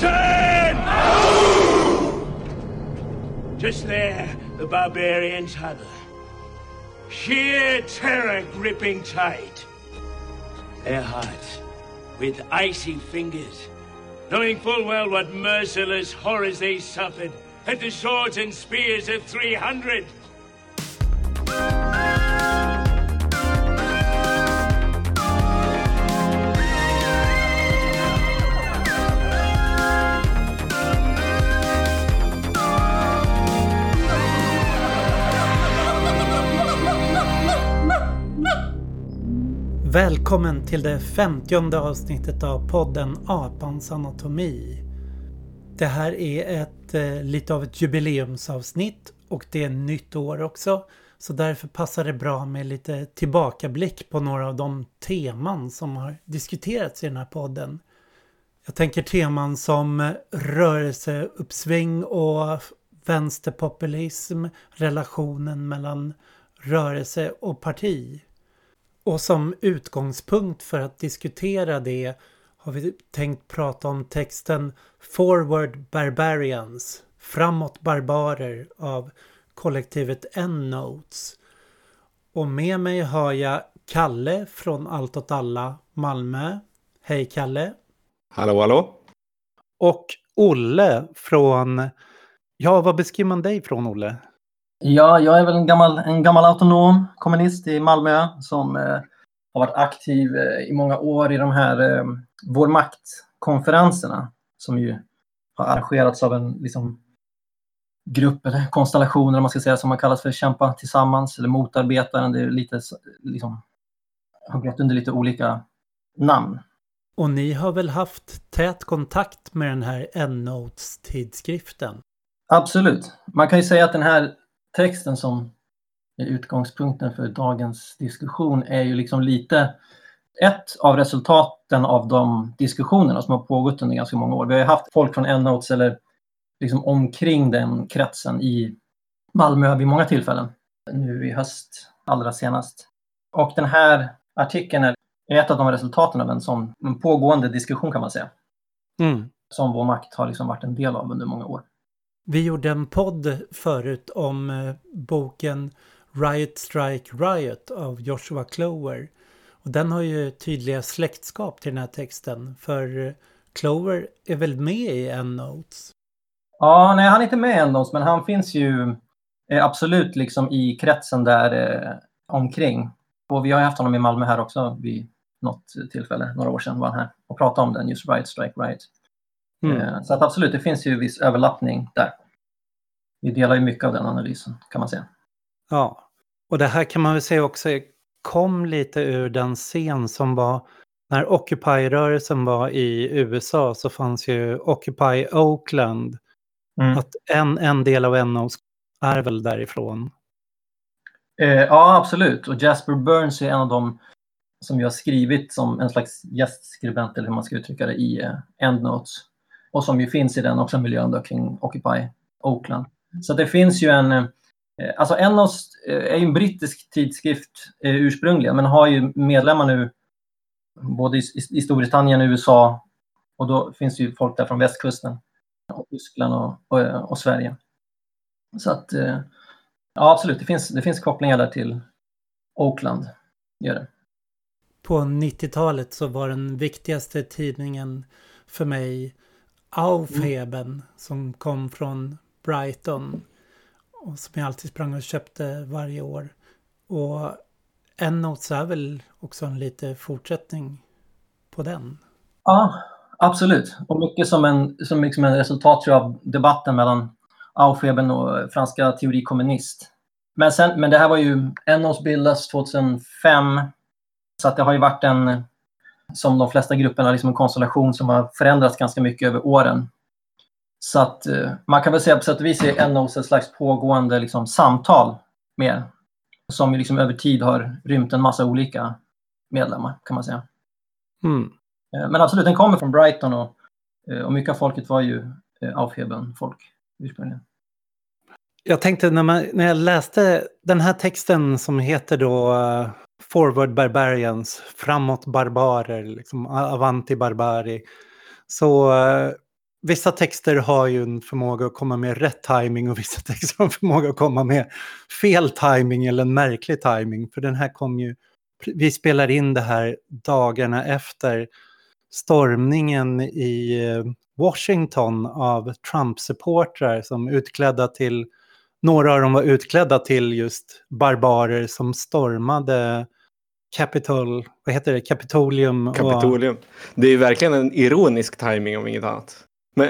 Listen! Just there, the barbarians huddle. Sheer terror gripping tight. Their hearts with icy fingers, knowing full well what merciless horrors they suffered at the swords and spears of 300. Välkommen till det femtionde avsnittet av podden Apans anatomi. Det här är ett eh, lite av ett jubileumsavsnitt och det är nytt år också. Så därför passar det bra med lite tillbakablick på några av de teman som har diskuterats i den här podden. Jag tänker teman som rörelseuppsving och vänsterpopulism, relationen mellan rörelse och parti. Och som utgångspunkt för att diskutera det har vi tänkt prata om texten Forward Barbarians, Framåt Barbarer av kollektivet N-Notes. Och med mig har jag Kalle från Allt åt alla Malmö. Hej Kalle! Hallå hallå! Och Olle från... Ja, vad beskriver man dig från Olle? Ja, jag är väl en gammal, en gammal autonom kommunist i Malmö som eh, har varit aktiv eh, i många år i de här eh, Vår makt-konferenserna som ju har arrangerats av en liksom, grupp eller konstellation eller man ska säga som man kallas för Kämpa tillsammans eller Motarbetaren. Det är lite liksom, har gått under lite olika namn. Och ni har väl haft tät kontakt med den här N-Notes-tidskriften? Absolut. Man kan ju säga att den här texten som är utgångspunkten för dagens diskussion är ju liksom lite ett av resultaten av de diskussionerna som har pågått under ganska många år. Vi har haft folk från Endnotes eller liksom omkring den kretsen i Malmö vid många tillfällen. Nu i höst allra senast. Och den här artikeln är ett av de resultaten av en sån en pågående diskussion kan man säga. Mm. Som Vår makt har liksom varit en del av under många år. Vi gjorde en podd förut om eh, boken Riot Strike Riot av Joshua Clover. Och den har ju tydliga släktskap till den här texten. För eh, Clover är väl med i Endnotes? Ja, nej han är inte med i Endnotes men han finns ju eh, absolut liksom i kretsen där eh, omkring. Och vi har haft honom i Malmö här också vid något tillfälle, några år sedan var han här och pratade om den, just Riot Strike Riot. Mm. Eh, så att absolut, det finns ju viss överlappning där. Vi delar ju mycket av den analysen kan man säga. Ja, och det här kan man väl säga också kom lite ur den scen som var när Occupy-rörelsen var i USA så fanns ju Occupy Oakland. Mm. Att en, en del av NO är väl därifrån. Eh, ja, absolut. Och Jasper Burns är en av dem som jag har skrivit som en slags gästskribent, eller hur man ska uttrycka det, i eh, Endnotes. Och som ju finns i den också miljön då, kring Occupy Oakland. Så det finns ju en... Eh, alltså Enos eh, är ju en brittisk tidskrift eh, ursprungligen, men har ju medlemmar nu både i Storbritannien och USA. Och då finns det ju folk där från västkusten, och Tyskland och, och, och Sverige. Så att, ja absolut, det finns, det finns kopplingar där till Oakland. Gör det. På 90-talet så var den viktigaste tidningen för mig Aufheben mm. som kom från Brighton. Och som jag alltid sprang och köpte varje år. Och Endnotes är väl också en lite fortsättning på den. Ja, absolut. Och mycket som en, som liksom en resultat av debatten mellan Aufheben och franska teori kommunist. Men, sen, men det här var ju, Endnotes bildas 2005. Så att det har ju varit en, som de flesta grupperna, liksom en konstellation som har förändrats ganska mycket över åren. Så att eh, man kan väl säga på sätt och vis är NOS ett slags pågående liksom, samtal mer. Som liksom över tid har rymt en massa olika medlemmar kan man säga. Mm. Eh, men absolut, den kommer från Brighton och, eh, och mycket av folket var ju Aufheben-folk ursprungligen. Jag tänkte när, man, när jag läste den här texten som heter då Forward Barbarians, framåt barbarer, liksom Avanti Barbari. Så uh, vissa texter har ju en förmåga att komma med rätt timing och vissa texter har en förmåga att komma med fel timing eller en märklig timing. För den här kom ju, vi spelar in det här dagarna efter stormningen i eh, Washington av Trump-supportrar som utklädda till, några av dem var utklädda till just barbarer som stormade Capitol, vad heter det, Capitolium. Capitolium. Och... Det är verkligen en ironisk timing om inget annat. Men,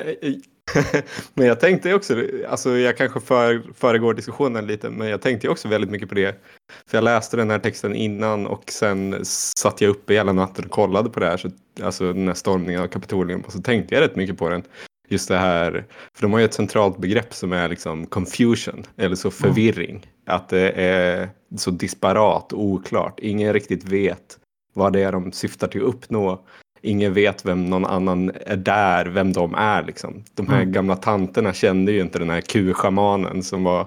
men jag tänkte också, alltså jag kanske för, föregår diskussionen lite, men jag tänkte också väldigt mycket på det. För jag läste den här texten innan och sen satt jag uppe hela natten och kollade på det här, så, alltså den här stormningen av Kapitolium, och så tänkte jag rätt mycket på den. Just det här, för de har ju ett centralt begrepp som är liksom confusion, eller så förvirring. Mm. Att det är så disparat och oklart, ingen riktigt vet vad det är de syftar till att uppnå ingen vet vem någon annan är där, vem de är. Liksom. De här mm. gamla tanterna kände ju inte den här kuschamanen som var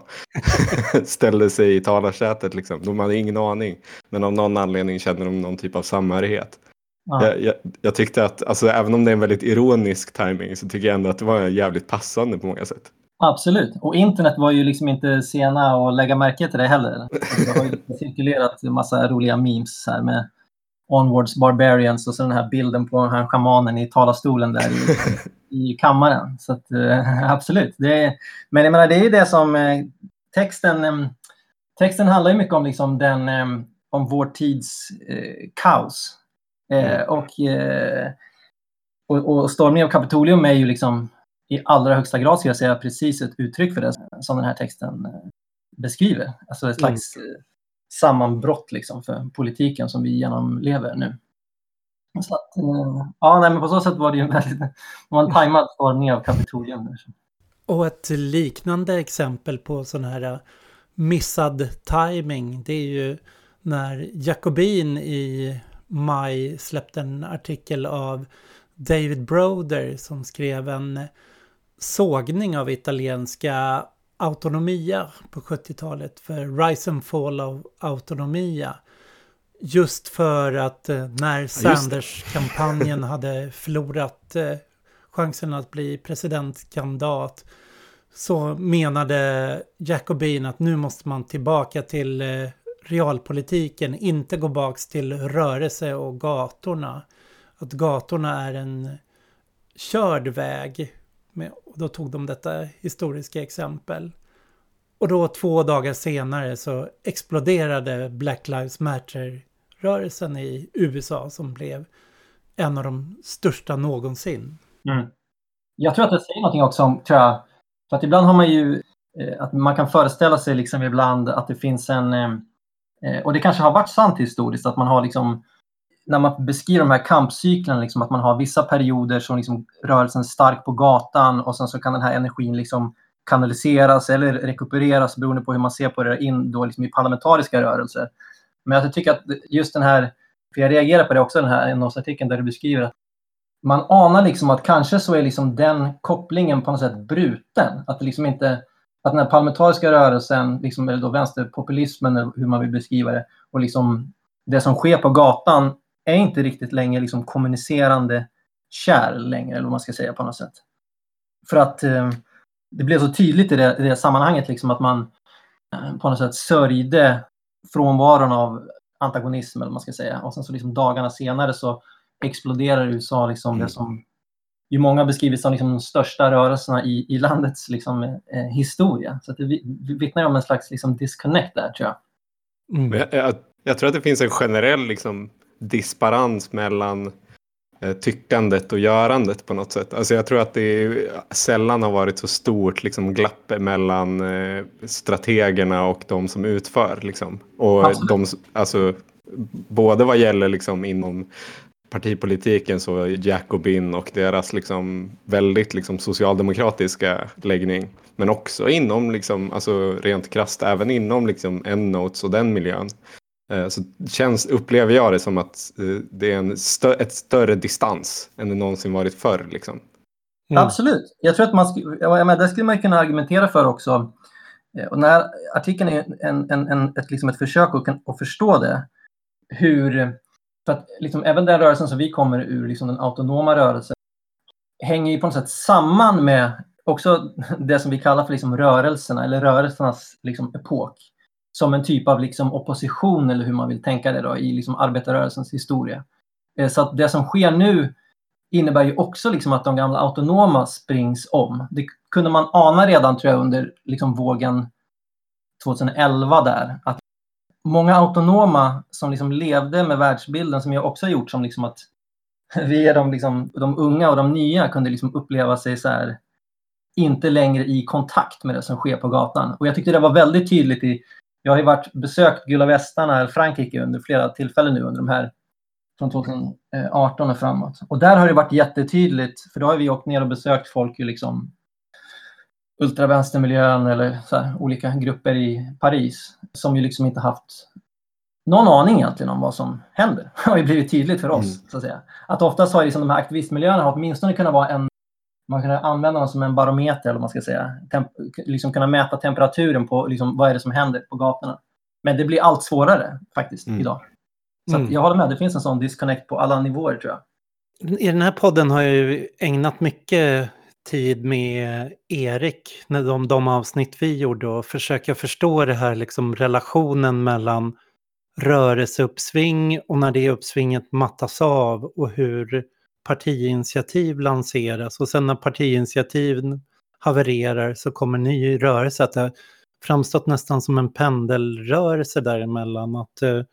ställde sig i talarsätet. Liksom. De hade ingen aning. Men av någon anledning kände de någon typ av samhörighet. Ja. Jag, jag, jag, tyckte att, alltså, även om det är en väldigt ironisk timing så tycker jag ändå att det var jävligt passande på många sätt. Absolut, och internet var ju liksom inte sena att lägga märke till det heller. Det har ju cirkulerat en massa roliga memes här med Onwards Barbarians och så den här bilden på den här schamanen i talarstolen där i, i kammaren. Så att, äh, absolut. Det är, men jag menar, det är ju det som äh, texten... Äh, texten handlar ju mycket om liksom den, om vår tids kaos. Mm. och, och, och stormningen av Kapitolium är ju liksom i allra högsta grad, skulle jag säga, precis ett uttryck för det som den här texten beskriver. Alltså ett slags mm sammanbrott liksom för politiken som vi genomlever nu. Så att, eh, ja, nej, men på så sätt var det ju en väldigt en tajmad stormning av Kapitolium. Och ett liknande exempel på sån här eh, missad timing, det är ju när Jacobin i maj släppte en artikel av David Broder som skrev en sågning av italienska Autonomia på 70-talet för Rise and Fall of Autonomia. Just för att eh, när Sanders-kampanjen hade förlorat eh, chansen att bli presidentkandidat så menade Jacobin att nu måste man tillbaka till eh, realpolitiken, inte gå baks till rörelse och gatorna. Att gatorna är en körd väg med, och då tog de detta historiska exempel. Och då två dagar senare så exploderade Black Lives Matter-rörelsen i USA som blev en av de största någonsin. Mm. Jag tror att det säger någonting också om, tror jag, för att ibland har man ju, eh, att man kan föreställa sig liksom ibland att det finns en, eh, Eh, och det kanske har varit sant historiskt, att man har liksom när man beskriver de här kampcyklerna, liksom, att man har vissa perioder som liksom, rörelsen är stark på gatan och sen så kan den här energin liksom kanaliseras eller rekupereras beroende på hur man ser på det in då liksom i parlamentariska rörelser. Men jag tycker att just den här, för jag reagerar på det också, den här NOS-artikeln där du beskriver att man anar liksom att kanske så är liksom den kopplingen på något sätt bruten. Att det liksom inte, att den här parlamentariska rörelsen, liksom, eller då vänsterpopulismen, eller hur man vill beskriva det, och liksom det som sker på gatan är inte riktigt längre liksom kommunicerande kärl längre, eller vad man ska säga på något sätt. För att eh, det blev så tydligt i det, i det sammanhanget liksom att man eh, på något sätt sörjde frånvaron av antagonism, eller vad man ska säga. Och sen så liksom dagarna senare så exploderar USA liksom mm. det som ju många beskrivit som liksom de största rörelserna i, i landets liksom, eh, historia. Så det vittnar om en slags liksom, disconnect där, tror jag. Mm. Jag, jag, jag, tror att det finns en generell liksom, disparans mellan eh, tyckandet och görandet på något sätt. Alltså jag tror att det sällan har varit så stort liksom, glapp mellan eh, strategerna och de som utför. Liksom. Och de, alltså, både vad gäller liksom, inom partipolitiken så Jacobin och deras liksom väldigt liksom socialdemokratiska läggning. Men också inom, liksom, alltså rent krasst, även inom liksom Endnotes och den miljön. Eh, så känns, upplever jag det som att eh, det är en stö ett större distans än det någonsin varit förr. Liksom. Mm. Absolut. Jag tror att man jag menar, det skulle man kunna argumentera för också. Eh, och den här artikeln är en, en, en, ett, liksom ett försök att, att förstå det. Hur, för att liksom, även den rörelsen som vi kommer ur, liksom den autonoma rörelsen, hänger ju på något sätt samman med också det som vi kallar för liksom rörelserna eller rörelsernas liksom epok. Som en typ av liksom opposition eller hur man vill tänka det då i liksom arbetarrörelsens historia. Eh, så att det som sker nu innebär ju också liksom att de gamla autonoma springs om. Det kunde man ana redan tror jag under liksom vågen 2011 där. Att många autonoma som liksom levde med världsbilden som jag också har gjort som liksom att vi är de, liksom, de unga och de nya kunde liksom uppleva sig så här inte längre i kontakt med det som sker på gatan. Och jag tyckte det var väldigt tydligt i, jag har ju varit besökt Gula Västarna, Frankrike under flera tillfällen nu under de här från 2018 och framåt. Och där har det varit jättetydligt, för då har vi åkt ner och besökt folk ju liksom ultravänstermiljön eller här, olika grupper i Paris som ju liksom inte haft någon aning egentligen om vad som händer. Det har ju blivit tydligt för oss. Mm. Så att, säga. att oftast har liksom de här aktivistmiljöerna åtminstone kunnat vara en man kan använda dem som en barometer, eller man ska säga. Temp liksom kunna mäta temperaturen på liksom, vad är det som händer på gatorna. Men det blir allt svårare faktiskt mm. idag. Så mm. jag håller med, det finns en sån disconnect på alla nivåer tror jag. I den här podden har jag ju ägnat mycket tid med Erik, när de, de avsnitt vi gjorde och försöka förstå det här liksom relationen mellan rörelseuppsving och när det uppsvinget mattas av och hur partiinitiativ lanseras och sen när partiinitiativ havererar så kommer ny rörelse. Att det har framstått nästan som en pendelrörelse däremellan. Att uh,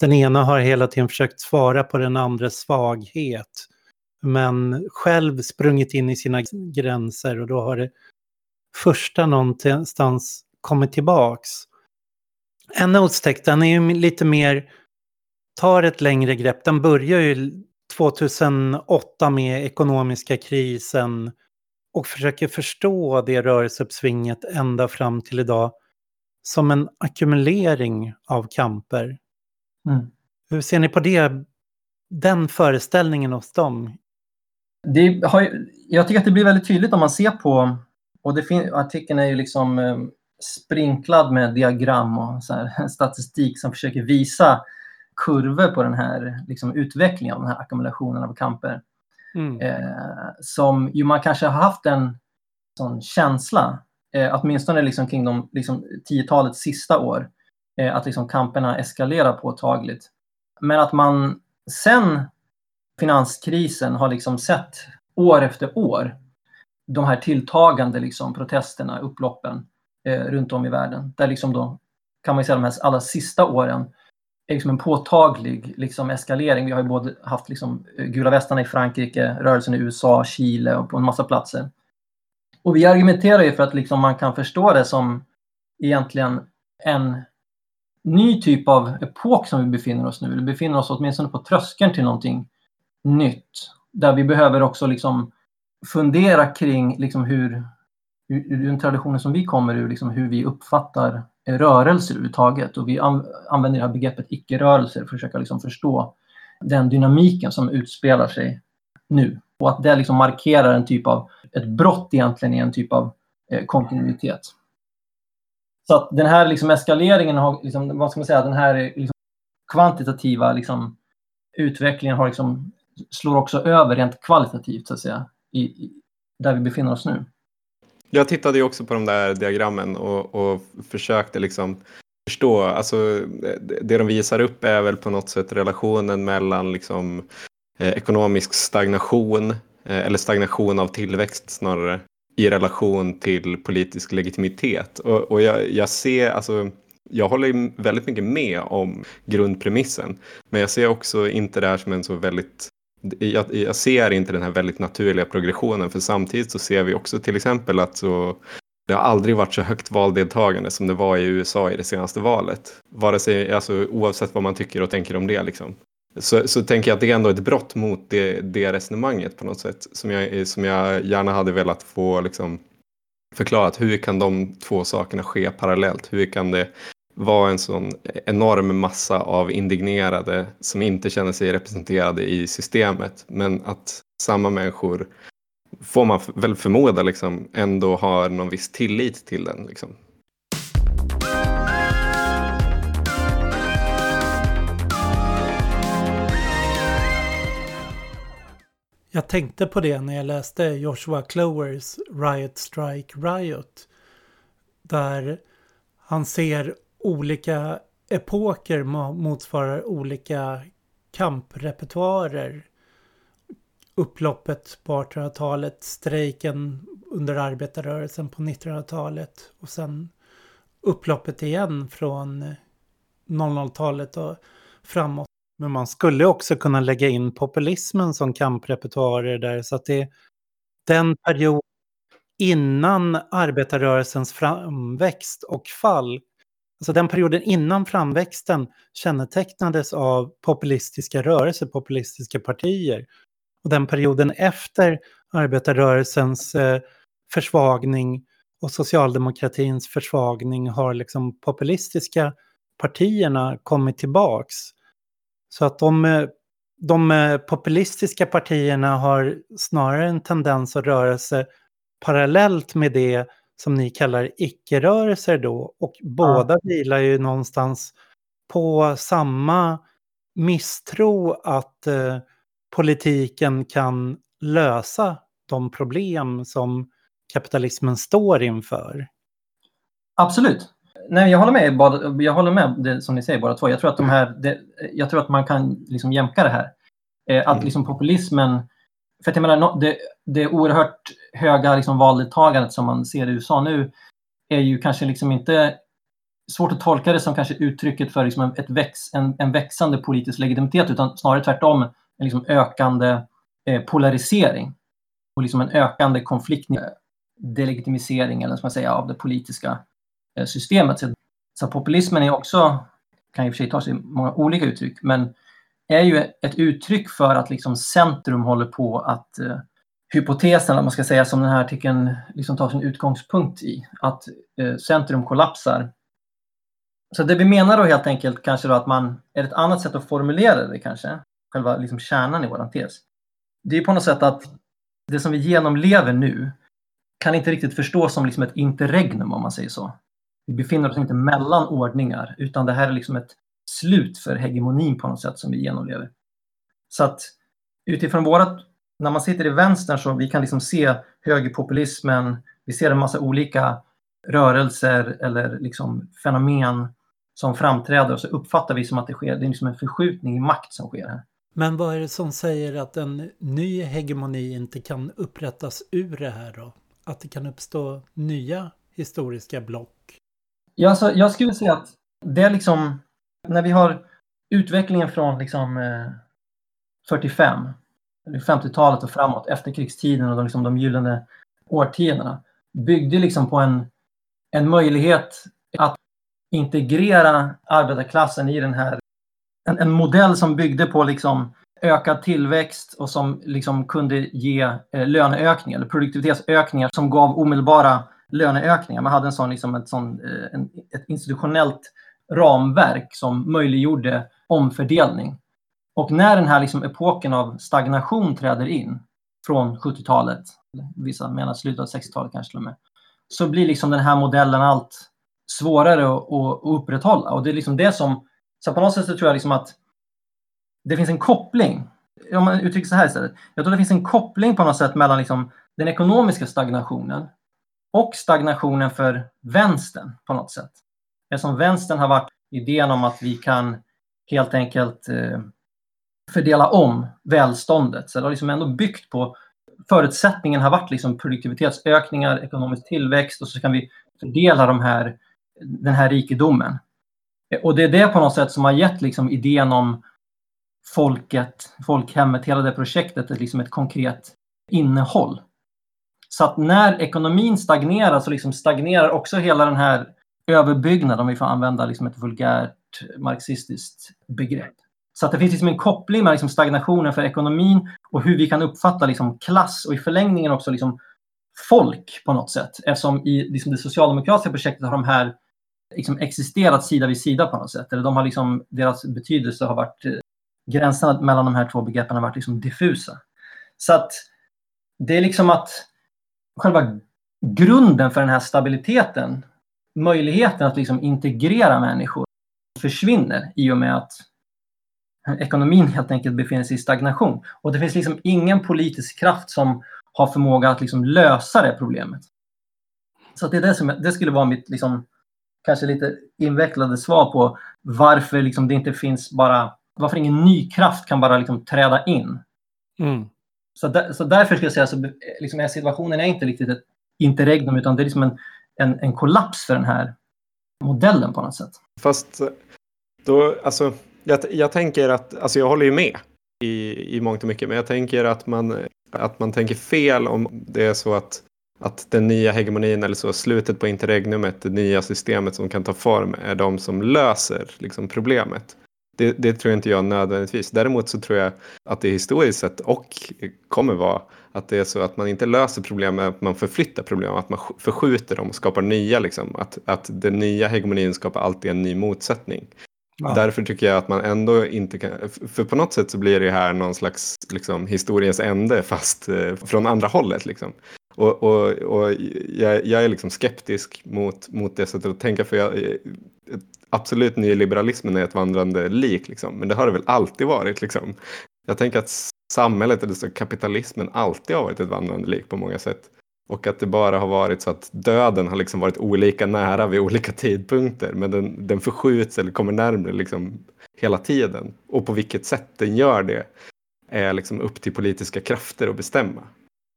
den ena har hela tiden försökt svara på den andres svaghet. Men själv sprungit in i sina gränser och då har det första någonstans kommit tillbaks. En Notes den är ju lite mer, tar ett längre grepp. Den börjar ju 2008 med ekonomiska krisen och försöker förstå det rörelseuppsvinget ända fram till idag som en ackumulering av kamper. Mm. Hur ser ni på det, den föreställningen hos dem? Det har, jag tycker att det blir väldigt tydligt om man ser på, och det artikeln är ju liksom eh, sprinklad med diagram och här, statistik som försöker visa kurvor på den här liksom, utvecklingen av den här ackumulationen av kamper. Mm. Eh, som ju man kanske har haft en sån känsla, eh, åtminstone liksom kring de liksom, tiotalets sista år, eh, att liksom kamperna eskalerar påtagligt. Men att man sen finanskrisen har liksom sett år efter år de här tilltagande liksom, protesterna, upploppen eh, runt om i världen. Där liksom då, kan man säga de här allra sista åren är liksom en påtaglig liksom, eskalering. Vi har ju både haft liksom, eh, gula västarna i Frankrike, rörelsen i USA, Chile och på en massa platser. Och vi argumenterar ju för att liksom, man kan förstå det som egentligen en ny typ av epok som vi befinner oss nu. Vi befinner oss åtminstone på tröskeln till någonting nytt. Där vi behöver också liksom fundera kring liksom hur, ur den traditionen som vi kommer ur, liksom hur vi uppfattar rörelser överhuvudtaget. Och vi använder det här begreppet icke-rörelser för att försöka liksom förstå den dynamiken som utspelar sig nu. Och att det liksom markerar en typ av, ett brott egentligen i en typ av eh, kontinuitet. Så att den här liksom eskaleringen har, liksom, vad ska man säga, den här liksom kvantitativa liksom, utvecklingen har liksom, slår också över rent kvalitativt så att säga, i, i, där vi befinner oss nu. Jag tittade ju också på de där diagrammen och, och försökte liksom förstå. Alltså, det de visar upp är väl på något sätt relationen mellan liksom, eh, ekonomisk stagnation eh, eller stagnation av tillväxt snarare i relation till politisk legitimitet. Och, och jag, jag ser, alltså, jag håller väldigt mycket med om grundpremissen. Men jag ser också inte det här som en så väldigt jag, jag, ser inte den här väldigt naturliga progressionen för samtidigt så ser vi också till exempel att så, det har aldrig varit så högt valdeltagande som det var i USA i det senaste valet. Vare sig, alltså, oavsett vad man tycker och tänker om det. Liksom. Så, så tänker jag att det är ändå ett brott mot det, det resonemanget på något sätt som jag, som jag gärna hade velat få liksom, förklarat. Hur kan de två sakerna ske parallellt? Hur kan det var en sån enorm massa av indignerade som inte känner sig representerade i systemet. Men att samma människor, får man väl förmoda, liksom, ändå har någon viss tillit till den. Liksom. Jag tänkte på det när jag läste Joshua Clovers Riot Strike Riot. Där han ser olika epoker motsvarar olika kamprepertoarer. Upploppet på 1800-talet, strejken under arbetarrörelsen på 1900-talet och sen upploppet igen från 00-talet och framåt. Men man skulle också kunna lägga in populismen som kamprepertoarer där så att det är den period innan arbetarrörelsens framväxt och fall Alltså den perioden innan framväxten kännetecknades av populistiska rörelser, populistiska partier. Och den perioden efter arbetarrörelsens eh, försvagning och socialdemokratins försvagning har liksom populistiska partierna kommit tillbaks. Så att de, eh, de eh, populistiska partierna har snarare en tendens att röra sig parallellt med det som ni kallar icke-rörelser då. Och båda ja. vilar ju någonstans på samma misstro att eh, politiken kan lösa de problem som kapitalismen står inför. Absolut. Nej, jag håller med, jag håller med det som ni säger båda två. Jag tror att, de här, det, jag tror att man kan liksom jämka det här. Eh, att mm. liksom populismen för att jag menar, det, det oerhört höga liksom valdeltagandet som man ser i USA nu är ju kanske liksom inte svårt att tolka det som kanske uttrycket för liksom ett väx, en, en växande politisk legitimitet utan snarare tvärtom en liksom ökande eh, polarisering och liksom en ökande konflikt, eh, delegitimisering eller ska man säga, av det politiska eh, systemet. Så, så populismen är också, kan i och för sig ta sig många olika uttryck, men är ju ett uttryck för att liksom centrum håller på att eh, hypotesen, om man ska säga, som den här artikeln liksom tar sin utgångspunkt i, att eh, centrum kollapsar. Så det vi menar då helt enkelt kanske då att man, är ett annat sätt att formulera det kanske, själva liksom kärnan i vår tes. Det är på något sätt att det som vi genomlever nu kan inte riktigt förstås som liksom ett interregnum om man säger så. Vi befinner oss inte mellan ordningar utan det här är liksom ett slut för hegemonin på något sätt som vi genomlever. Så att utifrån vårat, när man sitter i vänstern så vi kan liksom se högerpopulismen, vi ser en massa olika rörelser eller liksom fenomen som framträder och så uppfattar vi som att det sker, det är liksom en förskjutning i makt som sker här. Men vad är det som säger att en ny hegemoni inte kan upprättas ur det här då? Att det kan uppstå nya historiska block? Ja, alltså, jag skulle säga att det är liksom när vi har utvecklingen från liksom, eh, 45, 50-talet och framåt, efterkrigstiden och de, liksom, de gyllene årtiondena, byggde liksom på en, en möjlighet att integrera arbetarklassen i den här, en, en modell som byggde på liksom ökad tillväxt och som liksom kunde ge eh, löneökningar, eller produktivitetsökningar som gav omedelbara löneökningar. Man hade en sån, liksom ett, sån, eh, en, ett institutionellt ramverk som möjliggjorde omfördelning. Och när den här liksom epoken av stagnation träder in från 70-talet, vissa menar slutet av 60-talet kanske till och med, så blir liksom den här modellen allt svårare att, att upprätthålla. Och det är liksom det som, så på något sätt så tror jag liksom att det finns en koppling, om man uttrycker så här istället, jag tror det finns en koppling på något sätt mellan liksom den ekonomiska stagnationen och stagnationen för vänstern på något sätt som vänstern har varit idén om att vi kan helt enkelt eh, fördela om välståndet. Så det har liksom ändå byggt på förutsättningen har varit liksom produktivitetsökningar, ekonomisk tillväxt och så kan vi fördela de här, den här rikedomen. Eh, och det är det på något sätt som har gett liksom idén om folket, folkhemmet, hela det projektet, är liksom ett konkret innehåll. Så att när ekonomin stagnerar så liksom stagnerar också hela den här överbyggnad, om vi får använda liksom ett vulgärt marxistiskt begrepp. Så att det finns liksom en koppling med liksom stagnationen för ekonomin och hur vi kan uppfatta liksom klass och i förlängningen också liksom folk på något sätt. Eftersom i liksom det socialdemokratiska projektet har de här liksom existerat sida vid sida på något sätt. Eller de har liksom, deras betydelse har varit, eh, gränserna mellan de här två begreppen har varit liksom diffusa. Så att det är liksom att själva grunden för den här stabiliteten möjligheten att liksom integrera människor försvinner i och med att ekonomin helt enkelt befinner sig i stagnation. Och det finns liksom ingen politisk kraft som har förmåga att liksom lösa det problemet. Så det, är det, som, det skulle vara mitt liksom, kanske lite invecklade svar på varför liksom det inte finns bara, varför ingen ny kraft kan bara liksom träda in. Mm. Så, där, så därför skulle jag säga så liksom är situationen är inte riktigt ett interregnum utan det är liksom en, en, en kollaps för den här modellen på något sätt. Fast eh, då, alltså, jag, jag tänker att, alltså jag håller ju med i, i mångt och mycket, men jag tänker att man, att man tänker fel om det är så att att den nya hegemonin eller så, slutet på interregnumet, det nya systemet som kan ta form, är de som löser liksom, problemet. Det, det, tror inte jag nödvändigtvis. Däremot så tror jag att det historiskt sett och kommer vara att det är så att man inte löser problem att man förflyttar problem, att man förskjuter dem och skapar nya. Liksom. Att, att den nya hegemonin skapar alltid en ny motsättning. Ja. Därför tycker jag att man ändå inte kan, för på något sätt så blir det här någon slags liksom, historiens ände fast eh, från andra hållet. Liksom. Och, och, och jag, jag, är liksom skeptisk mot, mot det sättet att tänka. För jag, absolut nyliberalismen är ett vandrande lik. Liksom, men det har det väl alltid varit. Liksom. Jag tänker att samhället, eller så kapitalismen, alltid har varit ett vandrande lik på många sätt. Och att det bara har varit så att döden har liksom varit olika nära vid olika tidpunkter. Men den, den förskjuts eller kommer närmare liksom hela tiden. Och på vilket sätt den gör det är liksom upp till politiska krafter att bestämma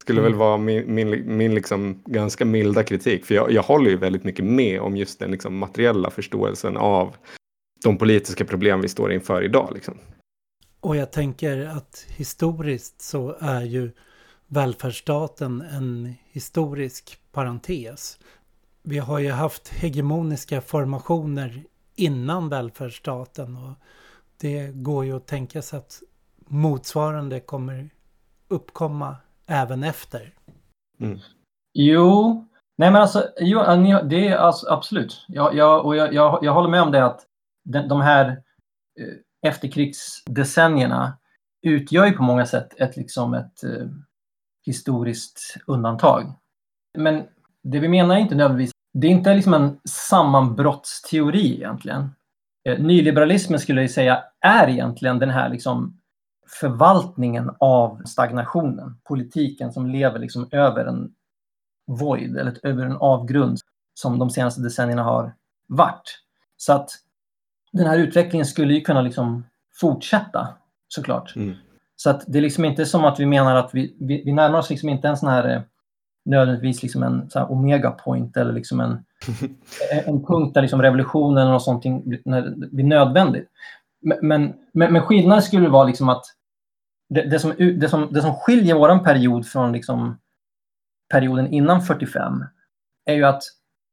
skulle mm. väl vara min, min, min liksom ganska milda kritik. För jag, jag håller ju väldigt mycket med om just den liksom materiella förståelsen av de politiska problem vi står inför idag. Liksom. Och jag tänker att historiskt så är ju välfärdsstaten en historisk parentes. Vi har ju haft hegemoniska formationer innan välfärdsstaten och det går ju att tänka sig att motsvarande kommer uppkomma även efter. Mm. Jo, nej men alltså, jo, det är alltså, absolut. Jag, jag, och jag, jag, jag håller med om det att de, de här eh, efterkrigsdecennierna utgör ju på många sätt ett, liksom ett eh, historiskt undantag. Men det vi menar är inte nödvändigtvis, det är inte liksom en sammanbrottsteori egentligen. Eh, nyliberalismen skulle jag säga är egentligen den här liksom förvaltningen av stagnationen. Politiken som lever liksom över en void eller över en avgrund som de senaste decennierna har varit. Så att den här utvecklingen skulle ju kunna liksom fortsätta såklart. Mm. Så att det är liksom inte som att vi menar att vi, vi, vi närmar oss liksom inte en sån här eh, nödvändigtvis liksom en så omega point eller liksom en, en punkt där liksom revolutionen och sånt blir nödvändigt. Men, men, men skillnaden skulle vara liksom att det, det, som, det, som, det som skiljer vår period från liksom perioden innan 45 är ju att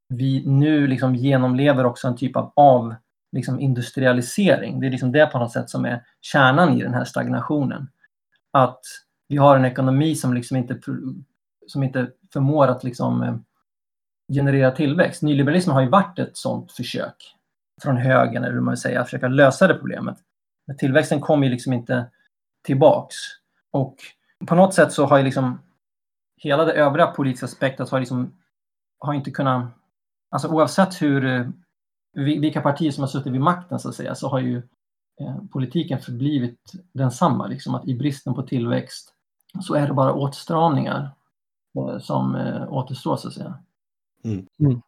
vi nu liksom genomlever också en typ av, av liksom industrialisering. Det är liksom det på något sätt som är kärnan i den här stagnationen. Att vi har en ekonomi som liksom inte, som inte förmår att liksom eh, generera tillväxt. Nyliberalismen har ju varit ett sådant försök från högern, eller hur man vill säga, att försöka lösa det problemet. Men tillväxten kommer ju liksom inte tillbaks. Och på något sätt så har ju liksom hela det övriga politiska spektrat har liksom har inte kunnat, alltså oavsett hur, eh, vilka partier som har suttit vid makten så att säga, så har ju eh, politiken förblivit densamma, liksom att i bristen på tillväxt så är det bara åtstramningar eh, som återstår så att säga. Mm. Mm.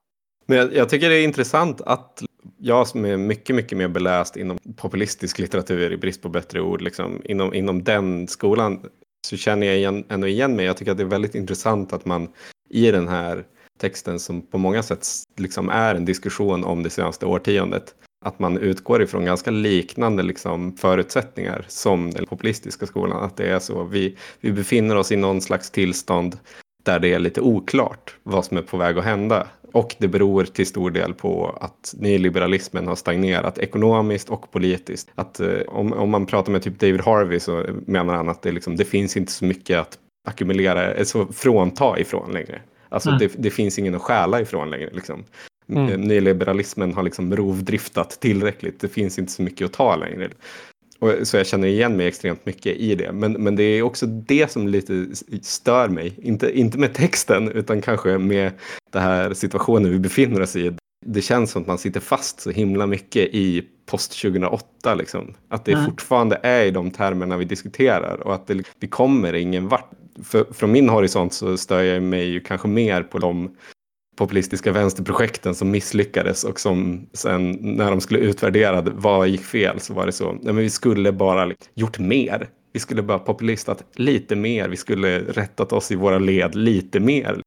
Men jag, jag, tycker det är intressant att jag som är mycket, mycket mer beläst inom populistisk litteratur i brist på bättre ord, liksom, inom, inom den skolan så känner jag igen, ändå igen mig. Jag tycker att det är väldigt intressant att man i den här texten som på många sätt liksom är en diskussion om det senaste årtiondet, att man utgår ifrån ganska liknande liksom förutsättningar som den populistiska skolan. Att det är så, vi, vi befinner oss i någon slags tillstånd där det är lite oklart vad som är på väg att hända. Och det beror till stor del på att nyliberalismen har stagnerat ekonomiskt och politiskt. Att, eh, om, om man pratar med typ David Harvey så menar han att det, liksom, det finns inte så mycket att ackumulera, alltså frånta ifrån längre. Alltså mm. det, det, finns ingen att stjäla ifrån längre. Liksom. Mm. Eh, nyliberalismen har liksom rovdriftat tillräckligt. Det finns inte så mycket att ta längre. Och, så jag känner igen mig extremt mycket i det. Men, men det är också det som lite stör mig. Inte, inte med texten utan kanske med den här situationen vi befinner oss i. Det känns som att man sitter fast så himla mycket i post 2008. Liksom. Att det Mm. fortfarande är i de termerna vi diskuterar och att det, vi kommer ingen vart. För, från min horisont så stör jag mig ju kanske mer på de populistiska vänsterprojekten som misslyckades och som sen när de skulle utvärdera vad gick fel så var det så, nej men vi skulle bara gjort mer. Vi skulle bara populistat lite mer, vi skulle rättat oss i våra led lite mer.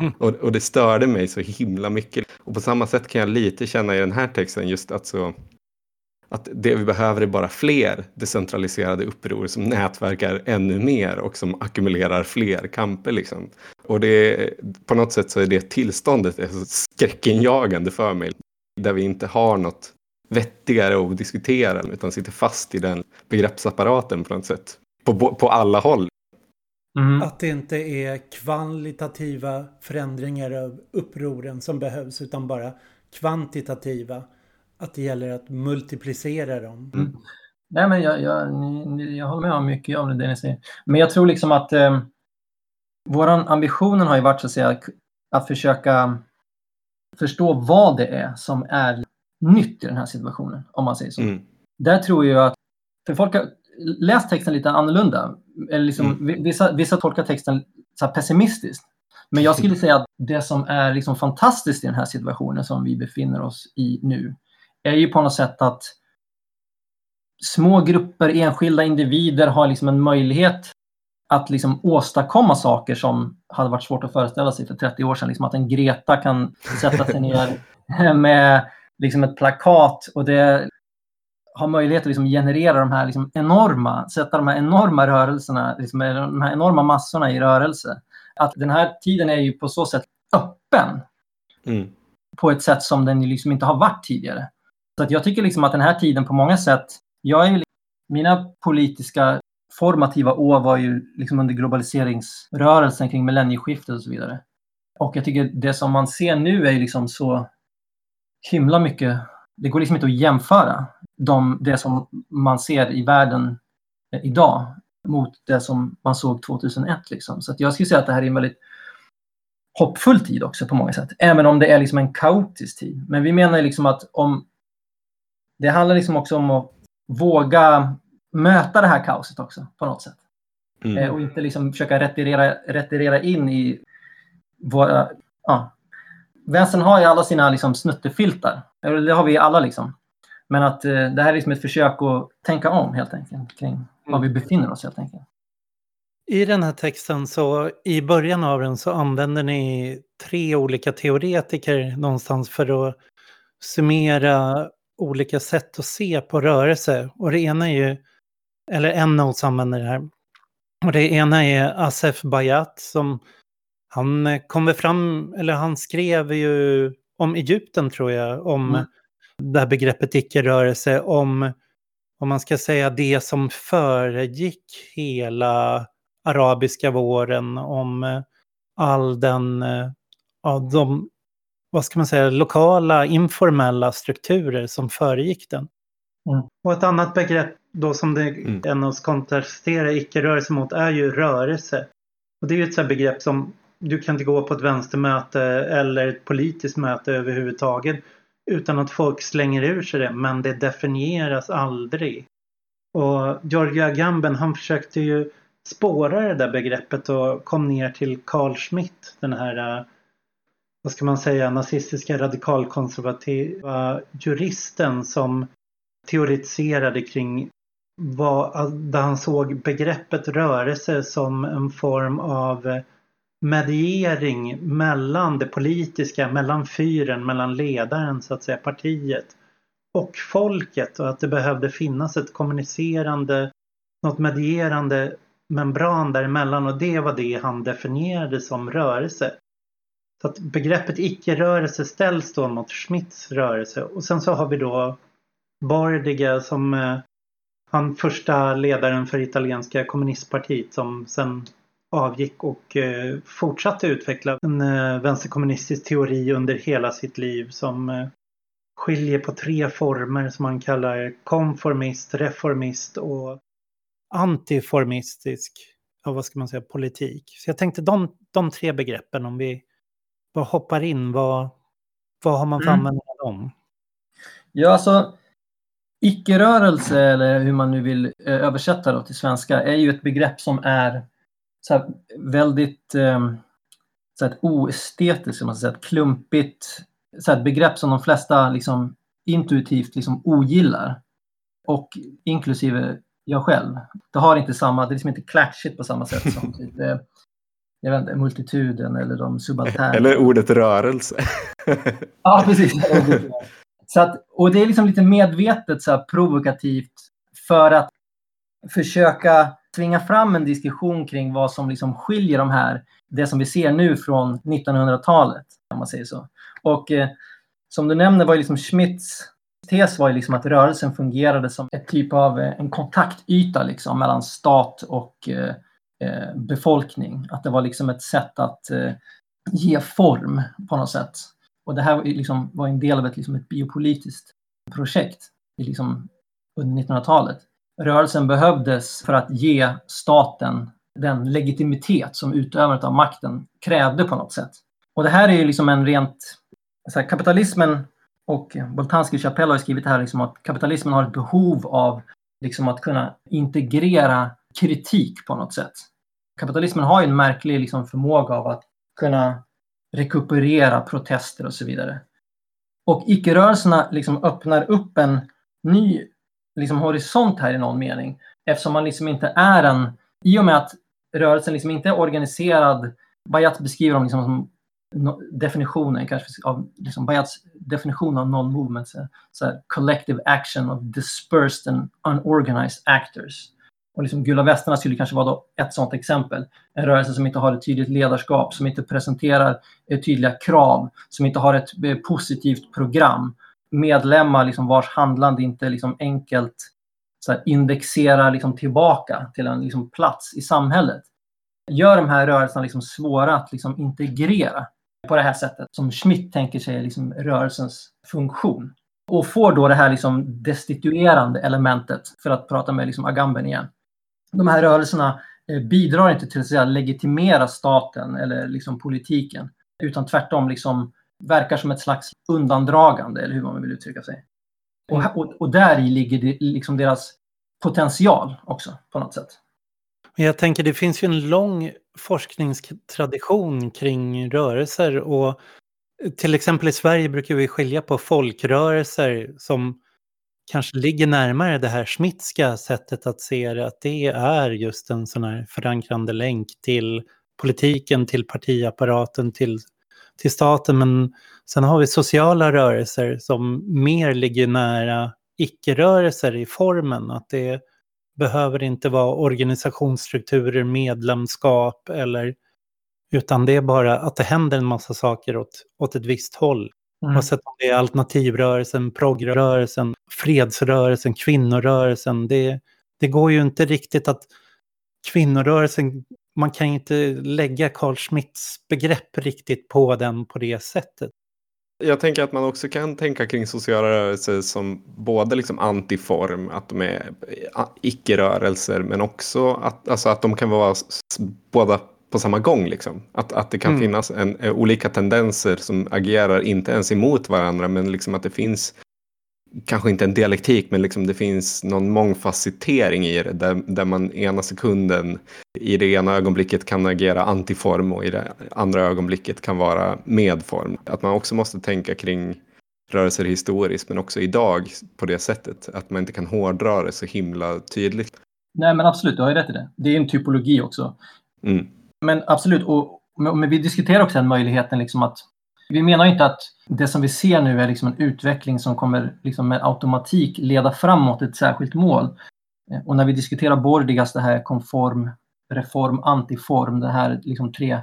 Mm. Och, och det störde mig så himla mycket. Och på samma sätt kan jag lite känna i den här texten just att så att det vi behöver är bara fler decentraliserade uppror som nätverkar ännu mer och som ackumulerar fler kamper. Liksom. Och det, på något sätt så är det tillståndet är så skräckinjagande för mig. Där vi inte har något vettigare att diskutera utan sitter fast i den begreppsapparaten på något sätt. På, på alla håll. Mm. Att det inte är kvalitativa förändringar av upproren som behövs utan bara kvantitativa. Att det gäller att multiplicera dem. Mm. Nej, men jag, jag, ni, ni, jag håller med om mycket av det ni säger. Men jag tror liksom att eh, våran ambitionen har ju varit så att säga att försöka förstå vad det är som är nytt i den här situationen, om man säger så. Mm. Där tror jag att, för folk har läst texten lite annorlunda. Eller liksom, Mm. vi- vissa, vissa tolkar texten så här pessimistiskt. Men jag skulle säga att det som är liksom fantastiskt i den här situationen som vi befinner oss i nu är ju på något sätt att små grupper, enskilda individer har liksom en möjlighet att liksom åstadkomma saker som hade varit svårt att föreställa sig för 30 år sedan. Liksom att en Greta kan sätta sig ner med liksom ett plakat och det har möjlighet att liksom generera de här liksom enorma, sätta de här enorma rörelserna, liksom de här enorma massorna i rörelse. Att den här tiden är ju på så sätt öppen Mm. på ett sätt som den liksom inte har varit tidigare. Så att jag tycker liksom att den här tiden på många sätt, jag är ju, mina politiska formativa år var ju liksom under globaliseringsrörelsen kring millennieskiftet och så vidare. Och jag tycker det som man ser nu är ju liksom så himla mycket, det går liksom inte att jämföra de, det som man ser i världen eh, idag mot det som man såg 2001. Liksom. Så att jag skulle säga att det här är en väldigt hoppfull tid också på många sätt. Även om det är liksom en kaotisk tid. Men vi menar liksom att om... Det handlar liksom också om att våga möta det här kaoset också på något sätt. Eh, Mm. och inte liksom försöka retirera, retirera in i våra... Ja. Vänstern har ju alla sina liksom snuttefiltar. Eller Det har vi alla liksom. Men att eh, det här är liksom ett försök att tänka om helt enkelt kring var vi befinner oss helt enkelt. I den här texten så i början av den så använder ni tre olika teoretiker någonstans för att summera olika sätt att se på rörelse. Och det ena är ju, eller en oss använder det här. Och det ena är Asef Bayat som han eh, kommer fram, eller han skrev ju om Egypten tror jag, om Mm. det här begreppet icke-rörelse, om, om man ska säga det som föregick hela arabiska våren, om eh, all den, eh, ja, de, vad ska man säga, lokala informella strukturer som föregick den. Mm. Och ett annat begrepp då som det Mm. en av oss kontrasterar icke-rörelse mot är ju rörelse. Och det är ju ett sånt här begrepp som du kan inte gå på ett vänstermöte eller ett politiskt möte överhuvudtaget utan att folk slänger ur sig det, men det definieras aldrig. Och Georgia Agamben han försökte ju spåra det där begreppet och kom ner till Carl Schmitt, den här, vad ska man säga, nazistiska radikalkonservativa juristen som teoretiserade kring vad, där han såg begreppet rörelse som en form av mediering mellan det politiska, mellan fyren, mellan ledaren så att säga, partiet och folket och att det behövde finnas ett kommunicerande, något medierande membran däremellan och det var det han definierade som rörelse. Så att begreppet icke-rörelse ställs då mot Schmitts rörelse och sen så har vi då Bardiga som eh, han första ledaren för italienska kommunistpartiet som sen avgick och eh, fortsatte utveckla en eh, vänsterkommunistisk teori under hela sitt liv som eh, skiljer på tre former som man kallar konformist, reformist och antiformistisk, ja, vad ska man säga, politik. Så jag tänkte de, de tre begreppen, om vi bara hoppar in, vad, vad har man för Mm. användning av dem? Ja, alltså Icke-rörelse, eller hur man nu vill eh, översätta det till svenska, är ju ett begrepp som är så väldigt eh, så här, oestetiskt, man säga, ett klumpigt så här, ett begrepp som de flesta liksom, intuitivt liksom, ogillar. Och inklusive jag själv. Det har inte samma, det är liksom inte klatschigt på samma sätt som eh, jag vet inte, multituden eller de subalterna. Eller ordet rörelse. ja, precis. Så att, och det är liksom lite medvetet så här, provokativt för att försöka tvinga fram en diskussion kring vad som liksom skiljer de här, det som vi ser nu från 1900-talet, om man säger så. Och eh, som du nämner var ju liksom Schmitts tes var ju liksom att rörelsen fungerade som ett typ av eh, en kontaktyta liksom mellan stat och eh, eh, Eh, befolkning. Att det var liksom ett sätt att eh, ge form på något sätt. Och det här liksom var en del av ett, liksom ett biopolitiskt projekt liksom under 1900-talet. Rörelsen behövdes för att ge staten den legitimitet som utövandet av makten krävde på något sätt. Och det här är ju liksom en rent... Så här, kapitalismen och Boltanski Chapelle har skrivit här liksom att kapitalismen har ett behov av liksom att kunna integrera kritik på något sätt. Kapitalismen har ju en märklig liksom förmåga av att kunna rekuperera protester och så vidare. Och icke-rörelserna liksom öppnar upp en ny liksom horisont här i någon mening. Eftersom man liksom inte är en... I och med att rörelsen liksom inte är organiserad. Bayat beskriver dem liksom som definitionen kanske av liksom Bayats definition av non-movement. Så, så collective action of dispersed and unorganized actors. Och liksom Gula västarna skulle kanske vara då ett sådant exempel. En rörelse som inte har ett tydligt ledarskap, som inte presenterar eh, tydliga krav, som inte har ett eh, positivt program. Medlemmar liksom vars handlande inte liksom enkelt så här, indexerar liksom tillbaka till en liksom plats i samhället. Gör de här rörelserna liksom svåra att liksom integrera på det här sättet som Schmidt tänker sig liksom rörelsens funktion. Och får då det här liksom destituerande elementet, för att prata med liksom Agamben igen de här rörelserna eh, bidrar inte till att säga, legitimera staten eller liksom politiken, utan tvärtom liksom verkar som ett slags undandragande, eller hur man vill uttrycka sig. Och, mm. och, och där ligger det, liksom deras potential också, på något sätt. Jag tänker det finns ju en lång forskningstradition kring rörelser och till exempel i Sverige brukar vi skilja på folkrörelser som kanske ligger närmare det här smitska sättet att se det, att det är just en sån här förankrande länk till politiken, till partiapparaten, till, till staten. Men sen har vi sociala rörelser som mer ligger nära icke-rörelser i formen, att det behöver inte vara organisationsstrukturer, medlemskap eller utan det är bara att det händer en massa saker åt, åt ett visst håll. Mm. Oavsett om det är alternativrörelsen, progrörelsen, fredsrörelsen, kvinnorörelsen. Det, det går ju inte riktigt att kvinnorörelsen, man kan inte lägga Carl Schmitts begrepp riktigt på den på det sättet. Jag tänker att man också kan tänka kring sociala rörelser som både liksom antiform, att de är icke-rörelser, men också att, alltså att de kan vara båda på samma gång. Liksom. Att, att det kan mm. finnas en, eh, olika tendenser som agerar inte ens emot varandra men liksom att det finns kanske inte en dialektik men liksom det finns någon mångfacetering i det där, där man ena sekunden i det ena ögonblicket kan agera antiform och i det andra ögonblicket kan vara medform. Att man också måste tänka kring rörelser historiskt men också idag på det sättet att man inte kan hårdra det så himla tydligt. Nej men absolut, du har ju rätt i det. Det är en typologi också. Mm men absolut, och, men vi diskuterar också den möjligheten liksom att vi menar inte att det som vi ser nu är liksom en utveckling som kommer liksom med automatik leda framåt ett särskilt mål. Eh, och när vi diskuterar Bordigas, det här konform, reform, antiform, den här liksom tre,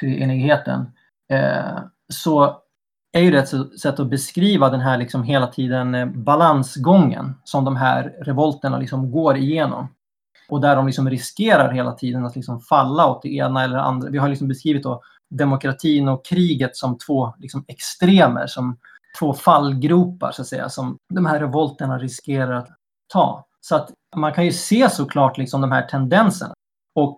treenigheten, eh, så är ju det ett sätt att beskriva den här liksom hela tiden eh, balansgången som de här revolterna liksom går igenom och där de liksom riskerar hela tiden att liksom falla åt det ena eller andra. Vi har liksom beskrivit då demokratin och kriget som två liksom extremer, som två fallgropar så att säga, som de här revolterna riskerar att ta. Så att man kan ju se såklart liksom de här tendenserna. Och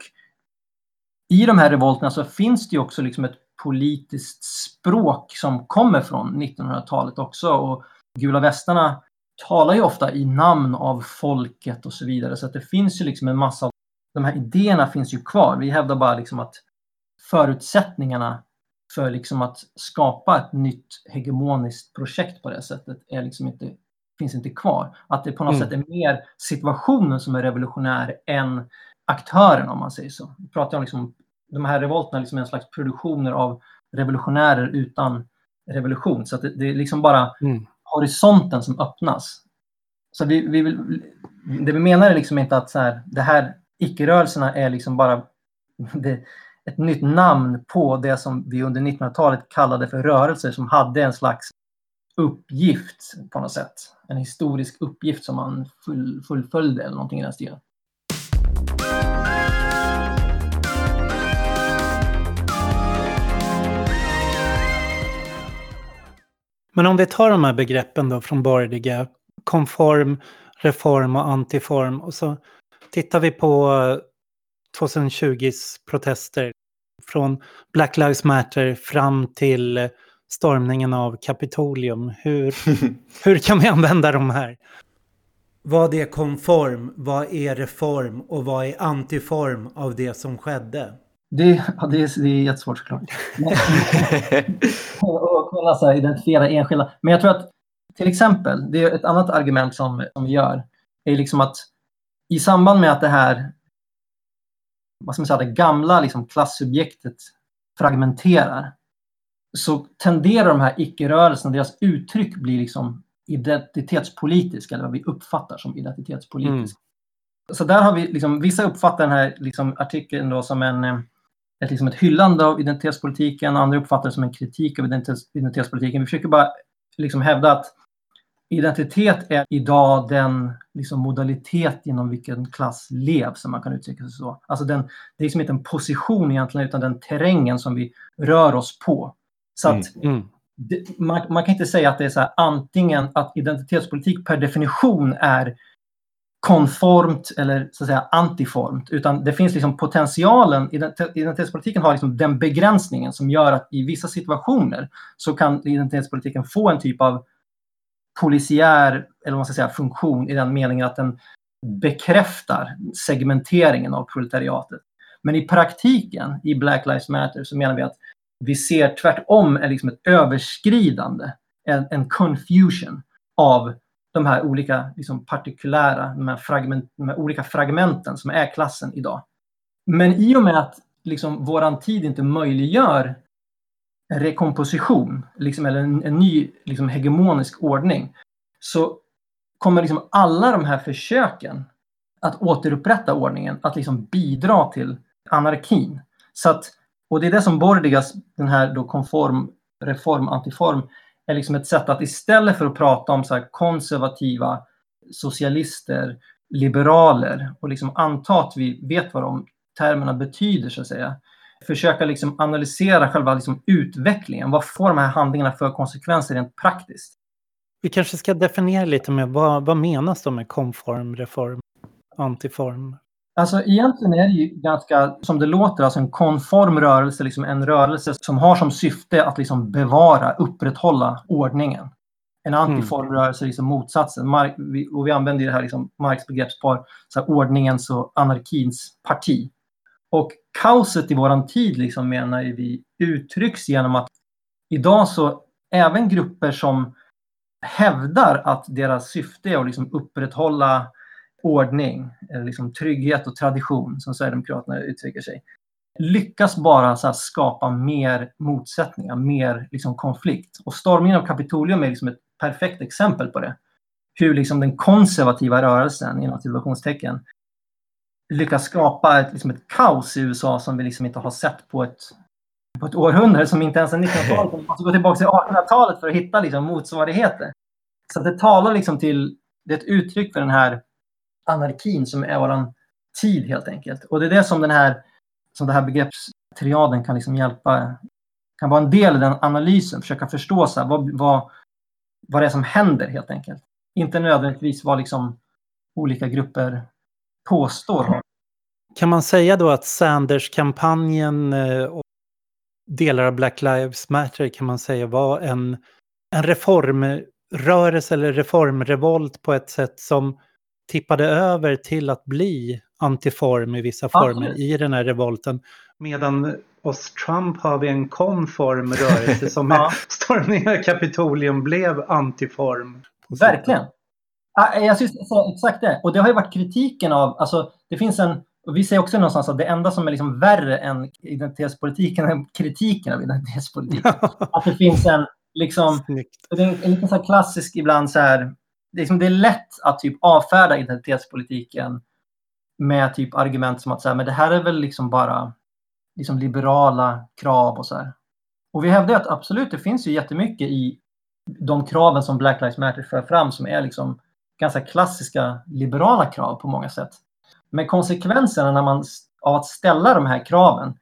i de här revolterna så finns det ju också liksom ett politiskt språk som kommer från 1900-talet också. Och Gula västarna talar ju ofta i namn av folket och så vidare. Så att det finns ju liksom en massa av de här idéerna finns ju kvar. Vi hävdar bara liksom att förutsättningarna för liksom att skapa ett nytt hegemoniskt projekt på det sättet är liksom inte, finns inte kvar. Att det på något mm. sätt är mer situationen som är revolutionär än aktören om man säger så. Vi pratar om liksom, de här revolterna liksom en slags produktioner av revolutionärer utan revolution. Så det, det, är liksom bara mm. horisonten som öppnas. Så vi, vi vill, det vi menar är liksom inte att så här, det här icke-rörelserna är liksom bara det, ett nytt namn på det som vi under 1900-talet kallade för rörelser som hade en slags uppgift på något sätt. En historisk uppgift som man full, fullföljde eller någonting i den stilen. Men om vi tar de här begreppen då från borgerliga, konform, reform och antiform och så tittar vi på 2020s protester från Black Lives Matter fram till stormningen av Kapitolium. Hur, hur kan vi använda de här? Vad är konform, vad är reform och vad är antiform av det som skedde? Det, ja, det, är, det är jättesvårt såklart. och kolla så här, identifiera enskilda. Men jag tror att till exempel, det är ett annat argument som, som vi gör, är liksom att i samband med att det här, vad ska man säga, det gamla liksom klassubjektet fragmenterar, så tenderar de här icke-rörelserna, deras uttryck blir liksom identitetspolitiska, eller vad vi uppfattar som identitetspolitiska. Mm. Så där har vi, liksom, vissa uppfattar den här liksom, artikeln då som en, eh, ett, liksom ett hyllande av identitetspolitiken, andra uppfattar det som en kritik av identitetspolitiken. Vi försöker bara liksom hävda att identitet är idag den liksom, modalitet inom vilken klass levs, om man kan uttrycka sig så. Alltså den, det är liksom inte en position egentligen, utan den terrängen som vi rör oss på. Så att mm. Mm. Det, man, man, kan inte säga att det är så här, antingen att identitetspolitik per definition är konformt eller så att säga antiformt, utan det finns liksom potentialen, identitetspolitiken har liksom den begränsningen som gör att i vissa situationer så kan identitetspolitiken få en typ av polisiär, eller vad man ska säga, funktion i den meningen att den bekräftar segmenteringen av proletariatet. Men i praktiken, i Black Lives Matter, så menar vi att vi ser tvärtom är liksom ett överskridande, en, en confusion av de här olika liksom, partikulära, de här, fragment, de här olika fragmenten som är klassen idag. Men i och med att liksom, våran tid inte möjliggör rekomposition, liksom, eller en, en ny liksom, hegemonisk ordning, så kommer liksom alla de här försöken att återupprätta ordningen att liksom bidra till anarkin. Så att, och det är det som Bordigas, den här då konform, reform, antiform, är liksom ett sätt att istället för att prata om så konservativa socialister, liberaler och liksom anta att vi vet vad de termerna betyder så att säga, försöka liksom analysera själva liksom utvecklingen. Vad får de här handlingarna för konsekvenser rent praktiskt? Vi kanske ska definiera lite med vad, vad menas då med konform, reform, antiform? Alltså egentligen är det ju ganska, som det låter, alltså en konform rörelse, liksom en rörelse som har som syfte att liksom bevara, upprätthålla ordningen. En mm. antiform rörelse, liksom motsatsen. Mark, vi, och vi använder det här liksom Marx begreppspar, så här, ordningens och anarkins parti. Och kaoset i våran tid liksom menar vi uttrycks genom att idag så även grupper som hävdar att deras syfte är att liksom upprätthålla ordning, liksom trygghet och tradition som Sverigedemokraterna uttrycker sig, lyckas bara så skapa mer motsättningar, mer liksom konflikt. Och stormningen av Kapitolium är liksom ett perfekt exempel på det. Hur liksom den konservativa rörelsen, inom situationstecken, lyckas skapa ett, liksom ett kaos i USA som vi liksom inte har sett på ett, på ett århundrade, som inte ens är 1900-talet. Man måste gå tillbaka till 1800-talet för att hitta liksom motsvarigheter. Så det talar liksom till, det är ett uttryck för den här anarkin som är våran tid helt enkelt. Och det är det som den här, som det här begreppstriaden kan liksom hjälpa, kan vara en del i den analysen, försöka förstå så här, vad, vad, vad det är som händer helt enkelt. Inte nödvändigtvis vad liksom olika grupper påstår. Kan man säga då att Sanders-kampanjen eh, och delar av Black Lives Matter kan man säga var en, en reform rörelse eller reformrevolt på ett sätt som tippade över till att bli antiform i vissa former Absolut. i den här revolten. Medan hos Trump har vi en konform rörelse som Ja. stormningen av Kapitolium blev antiform. Verkligen. Ja, Jag skulle säga exakt det. Och det har ju varit kritiken av, alltså det finns en, och vi säger också någonstans att det enda som är liksom värre än identitetspolitiken är kritiken av identitetspolitiken. Att det finns en, liksom, det är en, en liten så klassisk ibland så här, det är, liksom, det är lätt att typ avfärda identitetspolitiken med typ argument som att så här, men det här är väl liksom bara liksom liberala krav och så här. Och vi hävdar att absolut, det finns ju jättemycket i de kraven som Black Lives Matter för fram som är liksom ganska klassiska liberala krav på många sätt. Men konsekvenserna när man, av att ställa de här kraven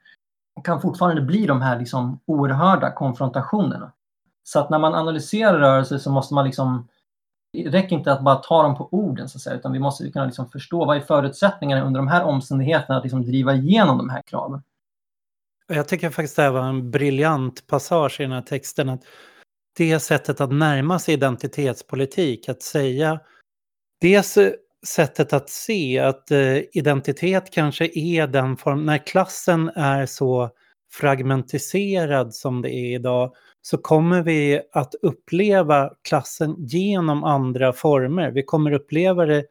kan fortfarande bli de här liksom oerhörda konfrontationerna. Så att när man analyserar rörelser så måste man liksom det räcker inte att bara ta dem på orden så att säga, utan vi måste kunna liksom förstå vad är förutsättningarna under de här omständigheterna att liksom driva igenom de här kraven. Jag tycker faktiskt det här var en briljant passage i den här texten. Att det sättet att närma sig identitetspolitik, att säga dels eh, sättet att se att eh, identitet kanske är den form, när klassen är så fragmentiserad som det är idag, så kommer vi att uppleva klassen genom andra former. Vi kommer uppleva det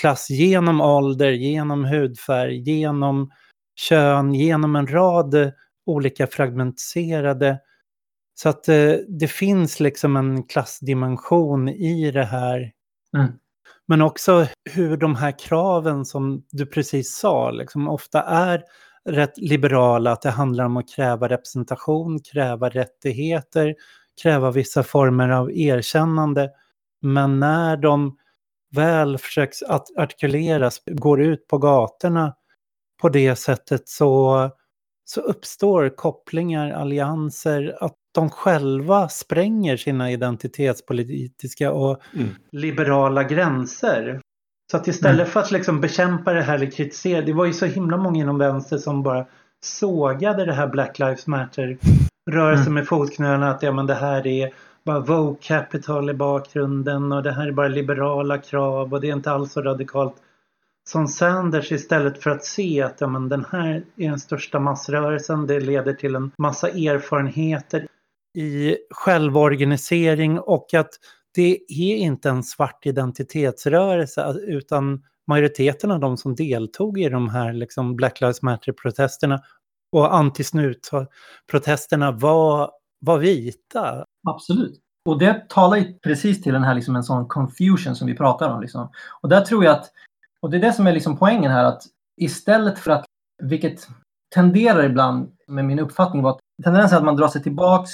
klass genom ålder, genom hudfärg, genom kön, genom en rad olika fragmentiserade. Så att eh, det finns liksom en klassdimension i det här. Mm. Men också hur de här kraven som du precis sa, liksom ofta är rätt liberala, att det handlar om att kräva representation, kräva rättigheter, kräva vissa former av erkännande. Men när de väl försöks att artikuleras, går ut på gatorna på det sättet så, så uppstår kopplingar, allianser, att de själva spränger sina identitetspolitiska och Mm. liberala gränser. Så att istället för att liksom bekämpa det här eller kritisera, det var ju så himla många inom vänster som bara sågade det här Black Lives Matter-rörelsen Mm. med fotknölarna att ja, men det här är bara Vogue Capital i bakgrunden och det här är bara liberala krav och det är inte alls så radikalt som Sanders istället för att se att ja, men den här är den största massrörelsen, det leder till en massa erfarenheter i självorganisering och att det är inte en svart identitetsrörelse alltså, utan majoriteten av de som deltog i de här liksom Black Lives Matter-protesterna och antisnut-protesterna var, var vita. Absolut. Och det talar ju precis till den här liksom en sån confusion som vi pratar om. Liksom. Och där tror jag att, och det är det som är liksom poängen här, att istället för att, vilket tenderar ibland med min uppfattning var att tendensen att man drar sig tillbaks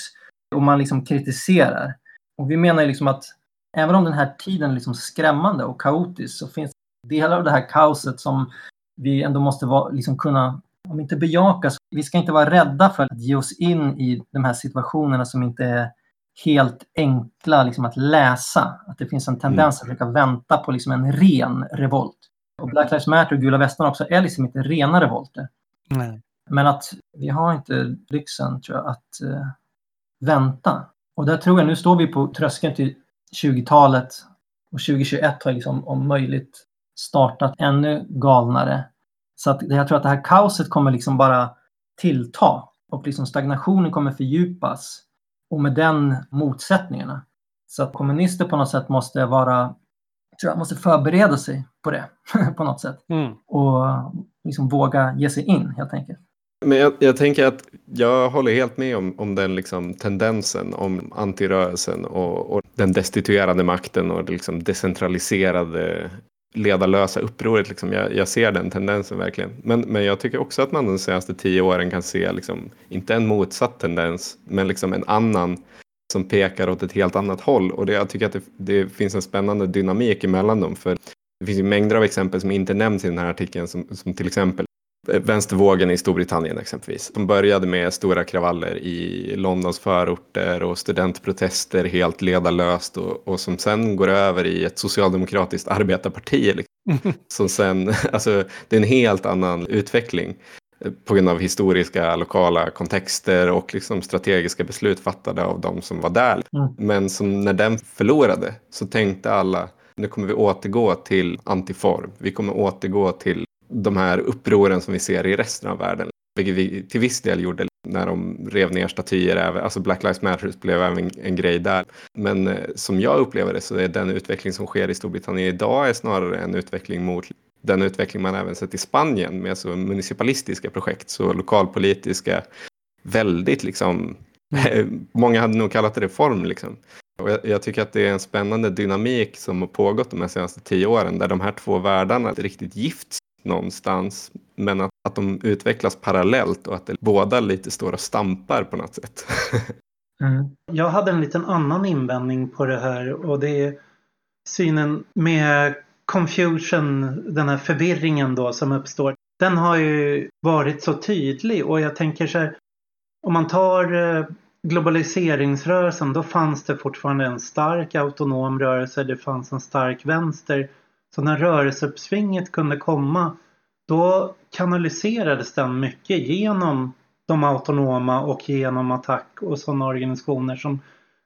och man liksom kritiserar. Och vi menar ju liksom att även om den här tiden är liksom skrämmande och kaotisk så finns delar av det här kaoset som vi ändå måste vara, liksom kunna, om inte bejaka, så vi ska inte vara rädda för att ge oss in i de här situationerna som inte är helt enkla liksom, att läsa. Att det finns en tendens att försöka vänta på liksom, en ren revolt. Och Black Lives Matter och Gula Västarna också är liksom inte rena revolter. Nej. Men att vi har inte lyxen tror jag, att eh, vänta. Och där tror jag, nu står vi på tröskeln till 20-talet och 2021 har liksom om möjligt startat ännu galnare. Så att jag tror att det här kaoset kommer liksom bara tillta och liksom stagnationen kommer fördjupas. Och med den motsättningarna. Så att kommunister på något sätt måste vara, tror jag, måste förbereda sig på det på något sätt. Mm. Och liksom våga ge sig in helt enkelt. Men jag, jag tänker att jag håller helt med om, om den liksom tendensen om antirörelsen och, och den destituerade makten och det liksom decentraliserade ledarlösa upproret. Liksom. Jag, jag ser den tendensen verkligen. Men, men jag tycker också att man de senaste tio åren kan se, liksom, inte en motsatt tendens, men liksom en annan som pekar åt ett helt annat håll. Och det, jag tycker att det, det finns en spännande dynamik emellan dem. För det finns ju mängder av exempel som inte nämns i den här artikeln, som, som till exempel vänstervågen i Storbritannien exempelvis. Som började med stora kravaller i Londons förorter och studentprotester helt ledarlöst och, och som sen går över i ett socialdemokratiskt arbetarparti. Liksom. Som sen, alltså, det är en helt annan utveckling. på grund av historiska lokala kontexter och liksom strategiska beslut fattade av de som var där. Mm. Men som när den förlorade så tänkte alla nu kommer vi återgå till antiform. Vi kommer återgå till de här upproren som vi ser i resten av världen. Vilket vi till viss del gjorde när de rev ner statyer. Alltså Black Lives Matter blev även en grej där. Men eh, som jag upplever det så är den utveckling som sker i Storbritannien idag är snarare en utveckling mot den utveckling man även sett i Spanien med så municipalistiska projekt, så lokalpolitiska, väldigt liksom, mm. många hade nog kallat det reform liksom. Och jag, jag, tycker att det är en spännande dynamik som har pågått de här senaste tio åren där de här två världarna riktigt gifts någonstans men att, att de utvecklas parallellt och att det, båda lite står och stampar på något sätt. mm. Jag hade en liten annan invändning på det här och det är synen med confusion, den här förvirringen då som uppstår. Den har ju varit så tydlig och jag tänker så här om man tar eh, globaliseringsrörelsen då fanns det fortfarande en stark autonom rörelse, det fanns en stark vänster. Så när rörelseuppsvinget kunde komma då kanaliserades den mycket genom de autonoma och genom attack och sådana organisationer som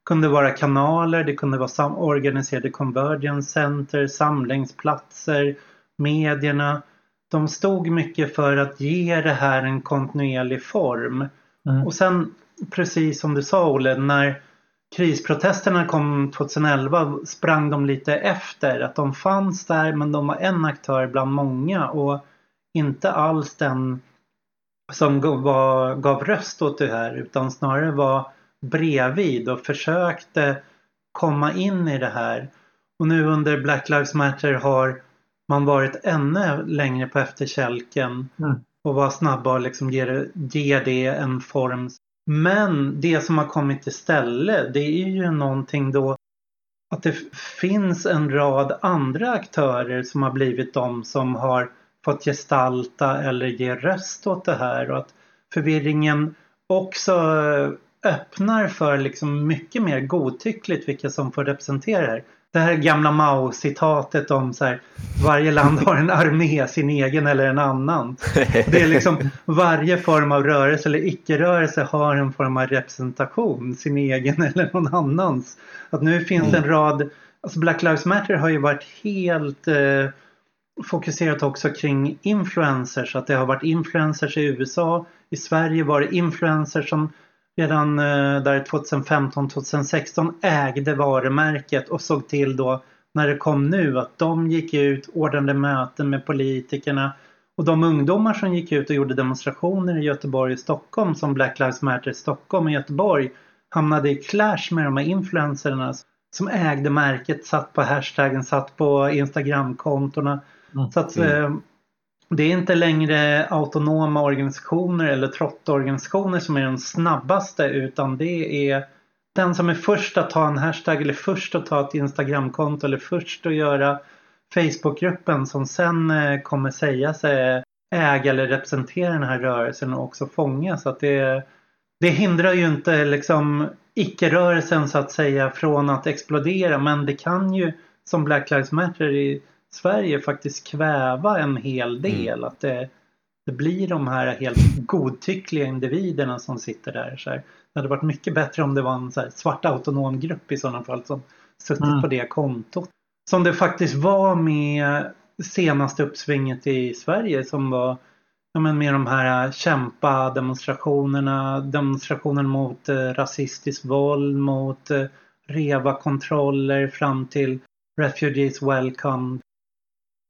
kunde vara kanaler, det kunde vara organiserade convergence center, samlingsplatser, medierna. De stod mycket för att ge det här en kontinuerlig form. Mm. Och sen precis som du sa Olle, när krisprotesterna kom 2011 sprang de lite efter. Att de fanns där men de var en aktör bland många och inte alls den som gav, gav röst åt det här utan snarare var bredvid och försökte komma in i det här. Och nu under Black Lives Matter har man varit ännu längre på efterkälken mm. och var snabba att liksom ge, ge det en form men det som har kommit istället det är ju någonting då att det finns en rad andra aktörer som har blivit de som har fått gestalta eller ge röst åt det här och att förvirringen också öppnar för liksom mycket mer godtyckligt vilka som får representera det här det här gamla Mao-citatet om så här, varje land har en armé, sin egen eller en annan. Det är liksom varje form av rörelse eller icke-rörelse har en form av representation, sin egen eller någon annans. Att nu finns det en mm. rad, alltså Black Lives Matter har ju varit helt eh, fokuserat också kring influencers, att det har varit influencers i USA, i Sverige var det influencers som redan eh, där 2015-2016 ägde varumärket och såg till då när det kom nu att de gick ut, ordnade möten med politikerna och de ungdomar som gick ut och gjorde demonstrationer i Göteborg och Stockholm som Black Lives Matter Stockholm och Göteborg hamnade i clash med de här influencerna som ägde märket, satt på hashtaggen, satt på Instagramkontona. Mm. Så att mm. eh, det är inte längre autonoma organisationer eller trottorganisationer som är de snabbaste utan det är den som är först att ta en hashtag eller först att ta ett Instagramkonto eller först att göra Facebookgruppen som sen eh, kommer säga sig eh, äga eller representera den här rörelsen och också fånga. Så att det, det hindrar ju inte liksom icke-rörelsen så att säga från att explodera men det kan ju som Black Lives Matter i Sverige faktiskt kväva en hel mm. del. Mm. Att det, det blir de här helt godtyckliga individerna som sitter där. Så här. Det hade varit mycket bättre om det var en här, svart autonom grupp i sådana fall som suttit mm. på det kontot. Som det faktiskt var med senaste uppsvinget i Sverige som var ja, men med de här kämpa demonstrationerna, demonstrationer mot eh, rasistiskt våld, mot eh, REVA-kontroller fram till Refugees Welcome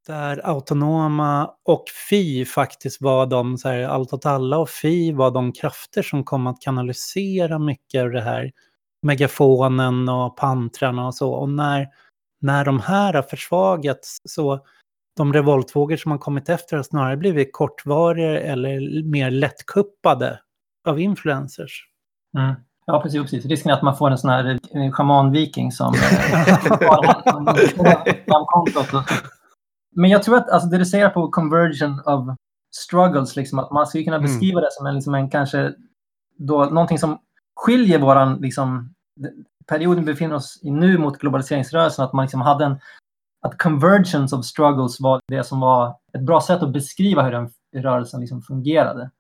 där Autonoma och Fi faktiskt var de, så här, Allt åt alla och Fi var de krafter som kom att kanalisera mycket av det här. Megafonen och pantrarna och så. Och när, när de här har försvagats så de revoltvågor som har kommit efter har snarare blivit kortvariga eller mer lättkuppade av influencers. Mm. Ja, precis, precis. Risken är att man får en sån här schamanviking som men jag tror att alltså, det du säger på conversion of struggles, liksom, att man skulle kunna mm. beskriva mm. det som en, liksom en kanske då, någonting som skiljer våran liksom, perioden vi befinner oss i nu mot globaliseringsrörelsen, att man liksom hade en att convergence of struggles var det som var ett bra sätt att beskriva hur den rörelsen liksom fungerade.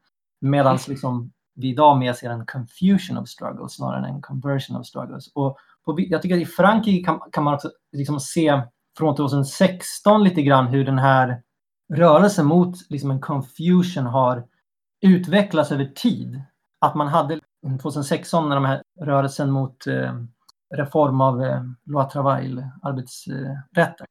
Medan liksom, vi idag mer ser en confusion of struggles snarare än en conversion of struggles. Och på, jag tycker att i Frankrike kan, kan man också liksom se från 2016 lite grann hur den här rörelsen mot liksom en confusion har utvecklats över tid. Att man hade 2016 när de här rörelsen mot eh, reform av eh, loi travail, arbetsrätten,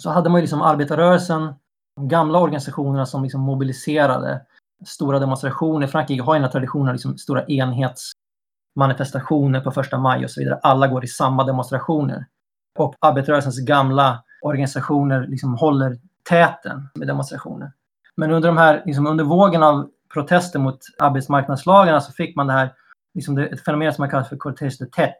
så hade man ju liksom arbetarrörelsen, de gamla organisationerna som liksom mobiliserade stora demonstrationer. Frankrike har ju den här traditionen av liksom stora enhetsmanifestationer på första maj och så vidare. Alla går i samma demonstrationer. Och arbetarrörelsens gamla organisationer liksom håller täten med demonstrationer. Men under, de här, liksom under vågen av protester mot arbetsmarknadslagarna så fick man det här, liksom det, ett fenomen som man kallar för cortège de tête.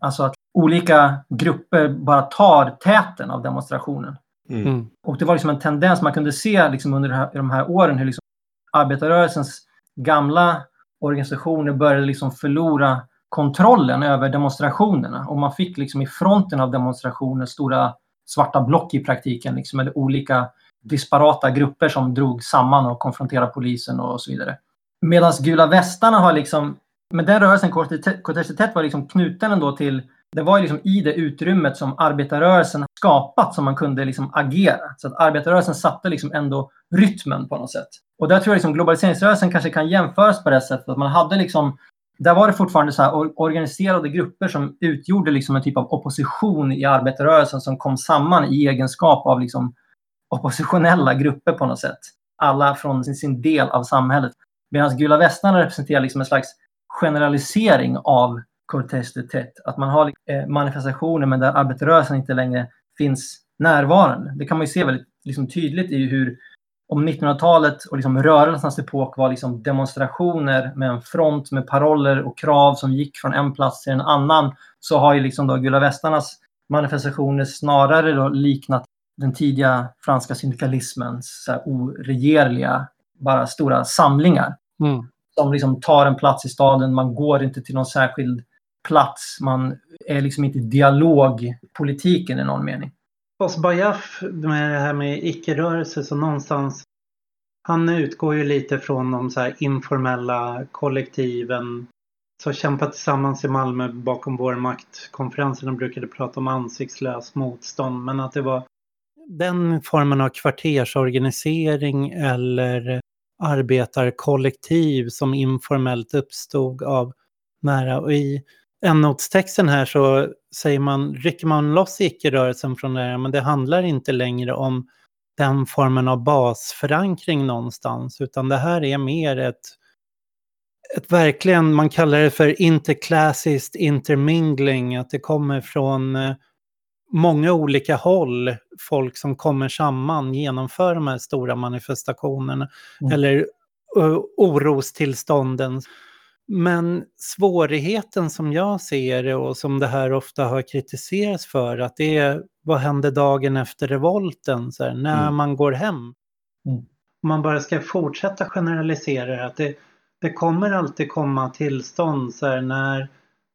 Alltså att olika grupper bara tar täten av demonstrationen. Mm. Mm. Och det var liksom en tendens man kunde se liksom under här, de här åren hur liksom arbetarrörelsens gamla organisationer började liksom förlora kontrollen över demonstrationerna. Och man fick liksom i fronten av demonstrationer stora svarta block i praktiken, liksom, eller olika disparata grupper som drog samman och konfronterade polisen och så vidare. Medan gula västarna har liksom, med den rörelsen, Kortesitet var liksom knuten ändå till, det var ju liksom i det utrymmet som arbetarrörelsen skapat som man kunde liksom agera. Så att arbetarrörelsen satte liksom ändå rytmen på något sätt. Och där tror jag liksom globaliseringsrörelsen kanske kan jämföras på det sättet att man hade liksom där var det fortfarande så här organiserade grupper som utgjorde liksom en typ av opposition i arbetarrörelsen som kom samman i egenskap av liksom oppositionella grupper på något sätt. Alla från sin, sin del av samhället. Medan gula västarna representerar liksom en slags generalisering av Cortés de Tet. Att man har eh, manifestationer men där arbetarrörelsen inte längre finns närvarande. Det kan man ju se väldigt liksom, tydligt i hur om 1900-talet och liksom rörelsens epok var liksom demonstrationer med en front med paroller och krav som gick från en plats till en annan så har ju liksom då Gula västarnas manifestationer snarare då liknat den tidiga franska syndikalismens så här oregerliga, bara stora samlingar. Mm. Som liksom tar en plats i staden, man går inte till någon särskild plats, man är liksom inte dialogpolitiken i någon mening. Osbajaf med det här med icke-rörelse så någonstans han utgår ju lite från de så här informella kollektiven. Så kämpat tillsammans i Malmö bakom vår maktkonferensen de brukade prata om ansiktslös motstånd. Men att det var... Den formen av kvartersorganisering eller arbetarkollektiv som informellt uppstod av nära och i ämnotstexten här så säger man, rycker man loss icke-rörelsen från det här, men det handlar inte längre om den formen av basförankring någonstans, utan det här är mer ett, ett verkligen, man kallar det för interklassiskt intermingling, att det kommer från eh, många olika håll, folk som kommer samman, genomför de här stora manifestationerna, mm. eller uh, orostillstånden. Men svårigheten som jag ser det och som det här ofta har kritiserats för, att det är vad händer dagen efter revolten, så här, när mm. man går hem. Mm. Om man bara ska fortsätta generalisera att det, det kommer alltid komma tillstånd så här, när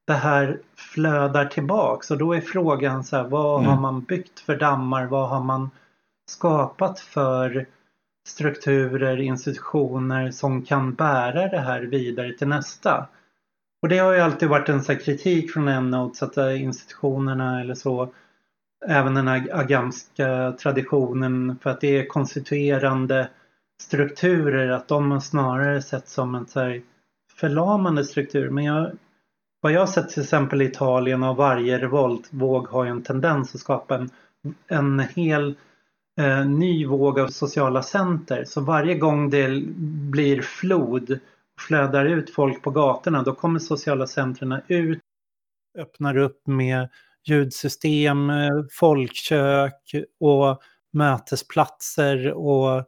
det här flödar tillbaks och då är frågan så här, vad mm. har man byggt för dammar, vad har man skapat för strukturer, institutioner som kan bära det här vidare till nästa. Och det har ju alltid varit en så kritik från Endnotes att eh, institutionerna eller så, även den här agamska traditionen för att det är konstituerande strukturer, att de har snarare sett som en så här förlamande struktur. Men jag, vad jag har sett till exempel i Italien av varje revoltvåg har ju en tendens att skapa en, en hel eh, ny våg av sociala center. Så varje gång det blir flod flödar ut folk på gatorna då kommer sociala centren ut. Öppnar upp med ljudsystem, eh, folkkök och mötesplatser och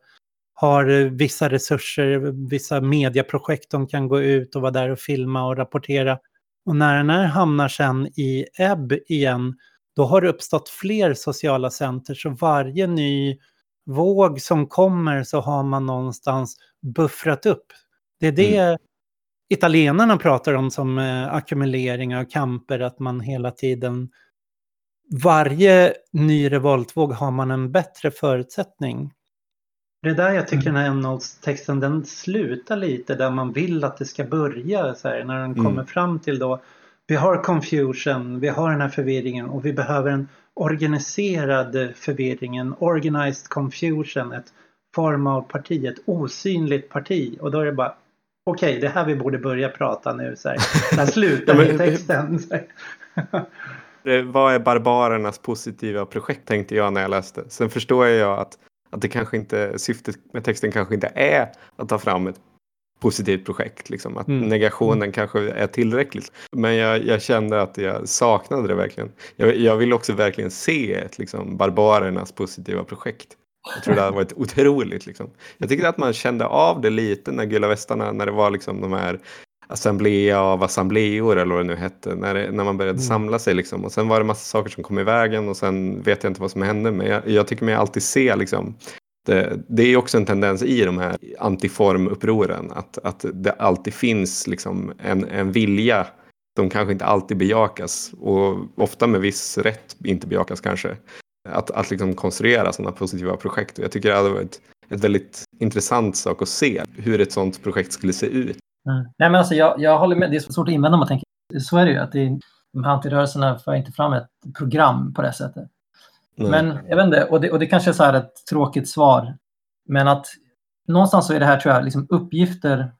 har vissa resurser, vissa medieprojekt de kan gå ut och vara där och filma och rapportera. Och när den här hamnar sen i ebb igen då har det uppstått fler sociala center. Så varje ny våg som kommer så har man någonstans buffrat upp. Det är det mm. italienarna pratar om som eh, ackumulering av kamper, att man hela tiden... Varje ny revoltvåg har man en bättre förutsättning. Det är där jag tycker den här endnotes-texten den slutar lite där man vill att det ska börja. Så här, när den Mm. kommer fram till då vi har confusion, vi har den här förvirringen och vi behöver en organiserad förvirring, en organized confusion, ett form av parti, ett osynligt parti. Och då är det bara okej, det är här vi borde börja prata nu. Så här. Där slutar Ja, men- texten. Det, vad är barbarernas positiva projekt tänkte jag när jag läste. Sen förstår jag att, att det kanske inte, syftet med texten kanske inte är att ta fram ett positivt projekt. Liksom. Att Mm. negationen kanske är tillräckligt. Men jag, jag kände att jag saknade det verkligen. Jag, jag vill också verkligen se ett liksom, barbarernas positiva projekt. Jag tror det hade varit otroligt. Liksom. Jag tycker att man kände av det lite när Gula Västarna, när det var liksom de här assemblea av assembleor eller vad det nu hette. När, det, när man började Mm. samla sig liksom. Och sen var det massa saker som kom i vägen och sen vet jag inte vad som hände. Men jag, jag tycker mig alltid se liksom. Eh, det, är också en tendens i de här antiformupproren att, att det alltid finns liksom en, en vilja som kanske inte alltid bejakas och ofta med viss rätt inte bejakas kanske. Att, att liksom konstruera sådana positiva projekt. Och jag tycker det hade varit ett väldigt intressant sak att se hur ett sådant projekt skulle se ut. Mm. Nej, men alltså, jag, jag håller med. Det är svårt att invända om man tänker. Så är det ju. Att det är, de här antirörelserna för inte fram ett program på det sättet. Nej. Men jag vet inte, och det, och det kanske är så här ett tråkigt svar. Men att någonstans så är det här tror jag liksom uppgifter.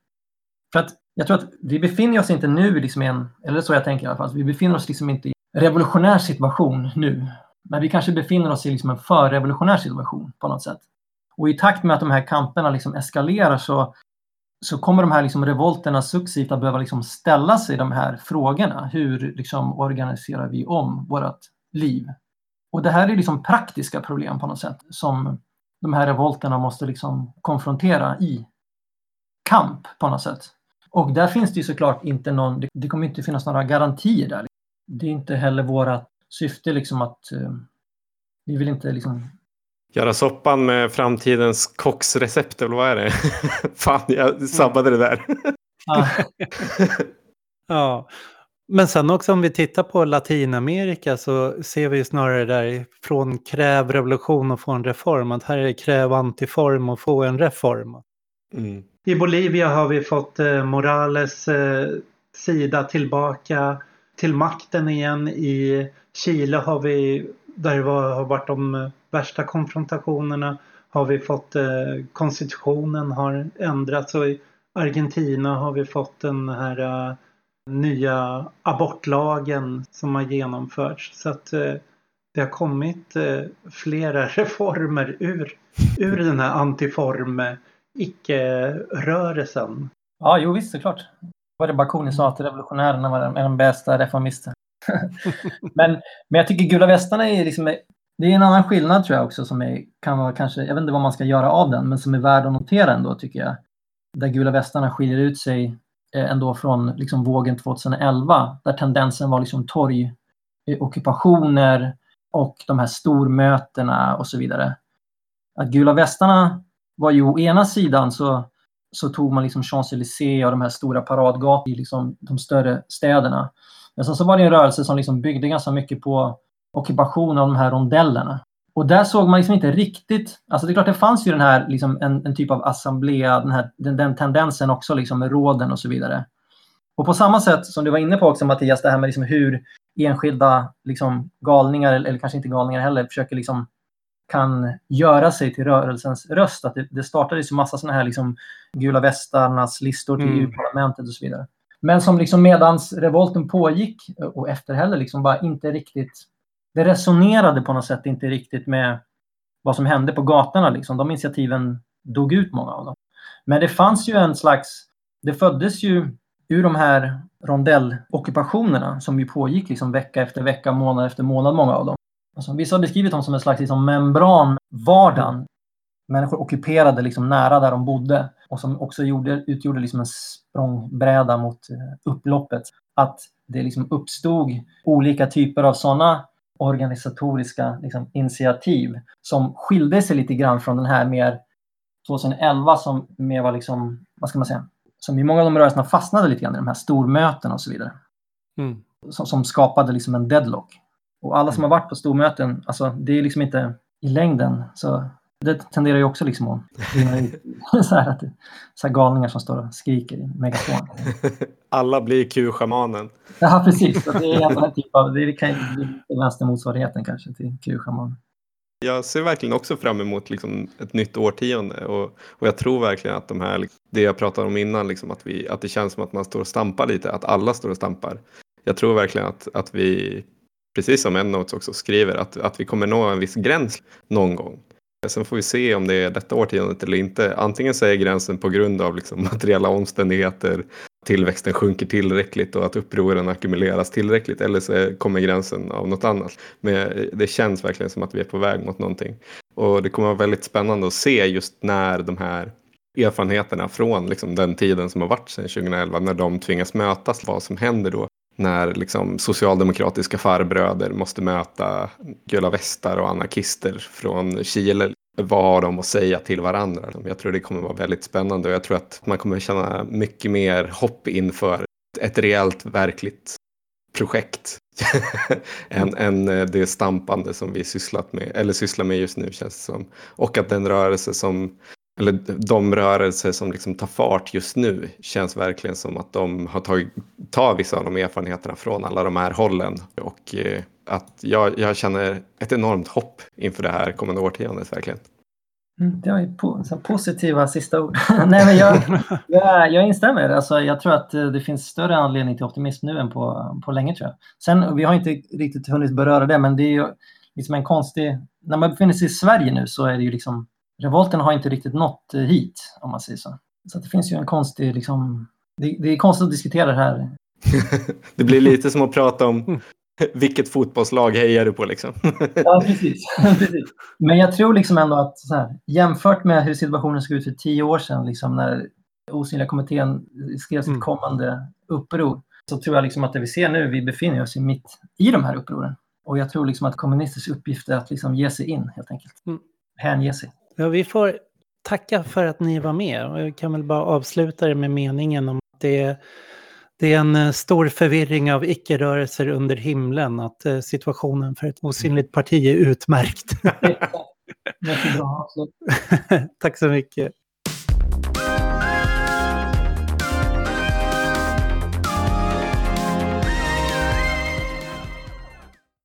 För att jag tror att vi befinner oss inte nu liksom i en, eller så jag tänker i alla fall, vi befinner oss liksom inte i en revolutionär situation nu. Men vi kanske befinner oss i liksom en förrevolutionär situation på något sätt. Och i takt med att de här kamperna liksom eskalerar så, så kommer de här liksom revolterna successivt att behöva liksom ställa sig de här frågorna. Hur liksom organiserar vi om vårt liv? Och det här är liksom praktiska problem på något sätt som de här revolterna måste liksom konfrontera i kamp på något sätt. Och där finns det ju såklart inte någon, det, kommer inte finnas några garantier där. Det är inte heller våra syfte liksom att eh, vi vill inte liksom Göra soppan med framtidens kocksrecept eller vad är det? Fan, jag sabbade det där. Ja, men sen också om vi tittar på Latinamerika så ser vi ju snarare där från kräv revolution och få en reform att här är det kräv antiform och få en reform. Mm. I Bolivia har vi fått eh, Morales eh, sida tillbaka till makten igen. I Chile har vi, där det var, har varit de värsta konfrontationerna, har vi fått eh, konstitutionen har ändrats och i Argentina har vi fått den här eh, nya abortlagen som har genomförts. Så att eh, det har kommit eh, flera reformer ur, ur den här antiform eh, icke-rörelsen. ja, jo visst såklart. Vad det Bakunin sa att revolutionärerna var de, bästa reformisterna. men, men jag tycker gula västarna är liksom, det är en annan skillnad tror jag också som är, kan vara kanske, jag vet inte vad man ska göra av den, men som är värd att notera ändå tycker jag. Där gula västarna skiljer ut sig Eh, ändå från liksom vågen 2011 där tendensen var liksom torgockupationer och de här stormötena och så vidare. Att gula västarna var ju å ena sidan så, så tog man liksom Champs-Élysées och de här stora paradgatorna i liksom de större städerna. Men sen så var det en rörelse som liksom byggde ganska mycket på ockupation av de här rondellerna. Och där såg man liksom inte riktigt, alltså det är klart det fanns ju den här, liksom en, en typ av assemblea, den, här, den, den tendensen också liksom med råden och så vidare. Och på samma sätt som du var inne på också Mattias, det här med liksom hur enskilda liksom galningar, eller, kanske inte galningar heller, försöker liksom kan göra sig till rörelsens röst. Att det, det startades ju massa sådana här liksom gula västarnas listor till Mm. EU-parlamentet och så vidare. Men som liksom medans revolten pågick och efter heller liksom bara inte riktigt, det resonerade på något sätt inte riktigt med vad som hände på gatorna liksom. De initiativen dog ut många av dem. Men det fanns ju en slags, det föddes ju ur de här rondellockupationerna som ju pågick liksom vecka efter vecka, månad efter månad, många av dem. Alltså, vissa har beskrivit dem som en slags liksom, membran, vardagen. Människor ockuperade liksom nära där de bodde och som också gjorde, utgjorde liksom en språngbräda mot eh, upploppet. Att det liksom uppstod olika typer av sådana organisatoriska liksom, initiativ som skilde sig lite grann från den här mer 2011 som mer var liksom, vad ska man säga, som i många av de rörelserna fastnade lite grann i de här stormötena och så vidare. Mm. Som, som skapade liksom en deadlock. Och alla som har varit på stormöten, alltså det är liksom inte i längden så Det tenderar ju också liksom att så här, att, så här galningar som står och skriker i megafon. Alla blir Q-schamanen. Ja, precis. Det är en typ av, det kan bli vänstermotsvarigheten kanske till Q-schaman. Jag ser verkligen också fram emot liksom ett nytt årtionde och, och jag tror verkligen att de här, det jag pratade om innan, liksom att, vi, att det känns som att man står och stampar lite, att alla står och stampar. Jag tror verkligen att, att vi, precis som Endnotes också skriver, att, att vi kommer nå en viss gräns någon gång. Sen får vi se om det är detta årtiondet eller inte. Antingen så är gränsen på grund av liksom materiella omständigheter, tillväxten sjunker tillräckligt och att upproren ackumuleras tillräckligt eller så kommer gränsen av något annat. Men det känns verkligen som att vi är på väg mot någonting. Och det kommer vara väldigt spännande att se just när de här erfarenheterna från liksom den tiden som har varit sedan 2011, när de tvingas mötas, vad som händer då när liksom socialdemokratiska farbröder måste möta gula västar och anarkister från Chile. Vad har de att säga till varandra? Jag tror det kommer vara väldigt spännande och jag tror att man kommer känna mycket mer hopp inför ett reellt, verkligt projekt än, än det stampande som vi sysslat med, eller sysslar med just nu känns det som. Och att den rörelse som eller de rörelser som liksom tar fart just nu känns verkligen som att de har tagit, tar vissa av de erfarenheterna från alla de här hållen. Och eh, att jag, jag känner ett enormt hopp inför det här kommande årtiondet verkligen. Mm, det var ju po positiva sista ord. Nej, men jag, jag, jag instämmer. Alltså, jag tror att eh, det finns större anledning till optimism nu än på, på länge. tror jag. Sen, vi har inte riktigt hunnit beröra det, men det är ju liksom en konstig... När man befinner sig i Sverige nu så är det ju liksom revolten har inte riktigt nått eh, hit, om man säger så. Så det finns ju en konstig, liksom, det, det är konstigt att diskutera det här. det blir lite som att prata om vilket fotbollslag hejar du på liksom? ja, precis. precis. Men jag tror liksom ändå att här, jämfört med hur situationen såg ut för tio år sedan, liksom när Osynliga kommittén skrev sitt mm. kommande uppror, så tror jag liksom att det vi ser nu, vi befinner oss mitt i de här upproren. Och jag tror liksom att kommunisters uppgift är att liksom ge sig in helt enkelt. Mm. Hänge sig. Ja, vi får tacka för att ni var med. Jag kan väl bara avsluta det med meningen om att det är, det är en eh, stor förvirring av icke-rörelser under himlen. Att eh, situationen för ett osynligt parti är utmärkt. Tack så mycket.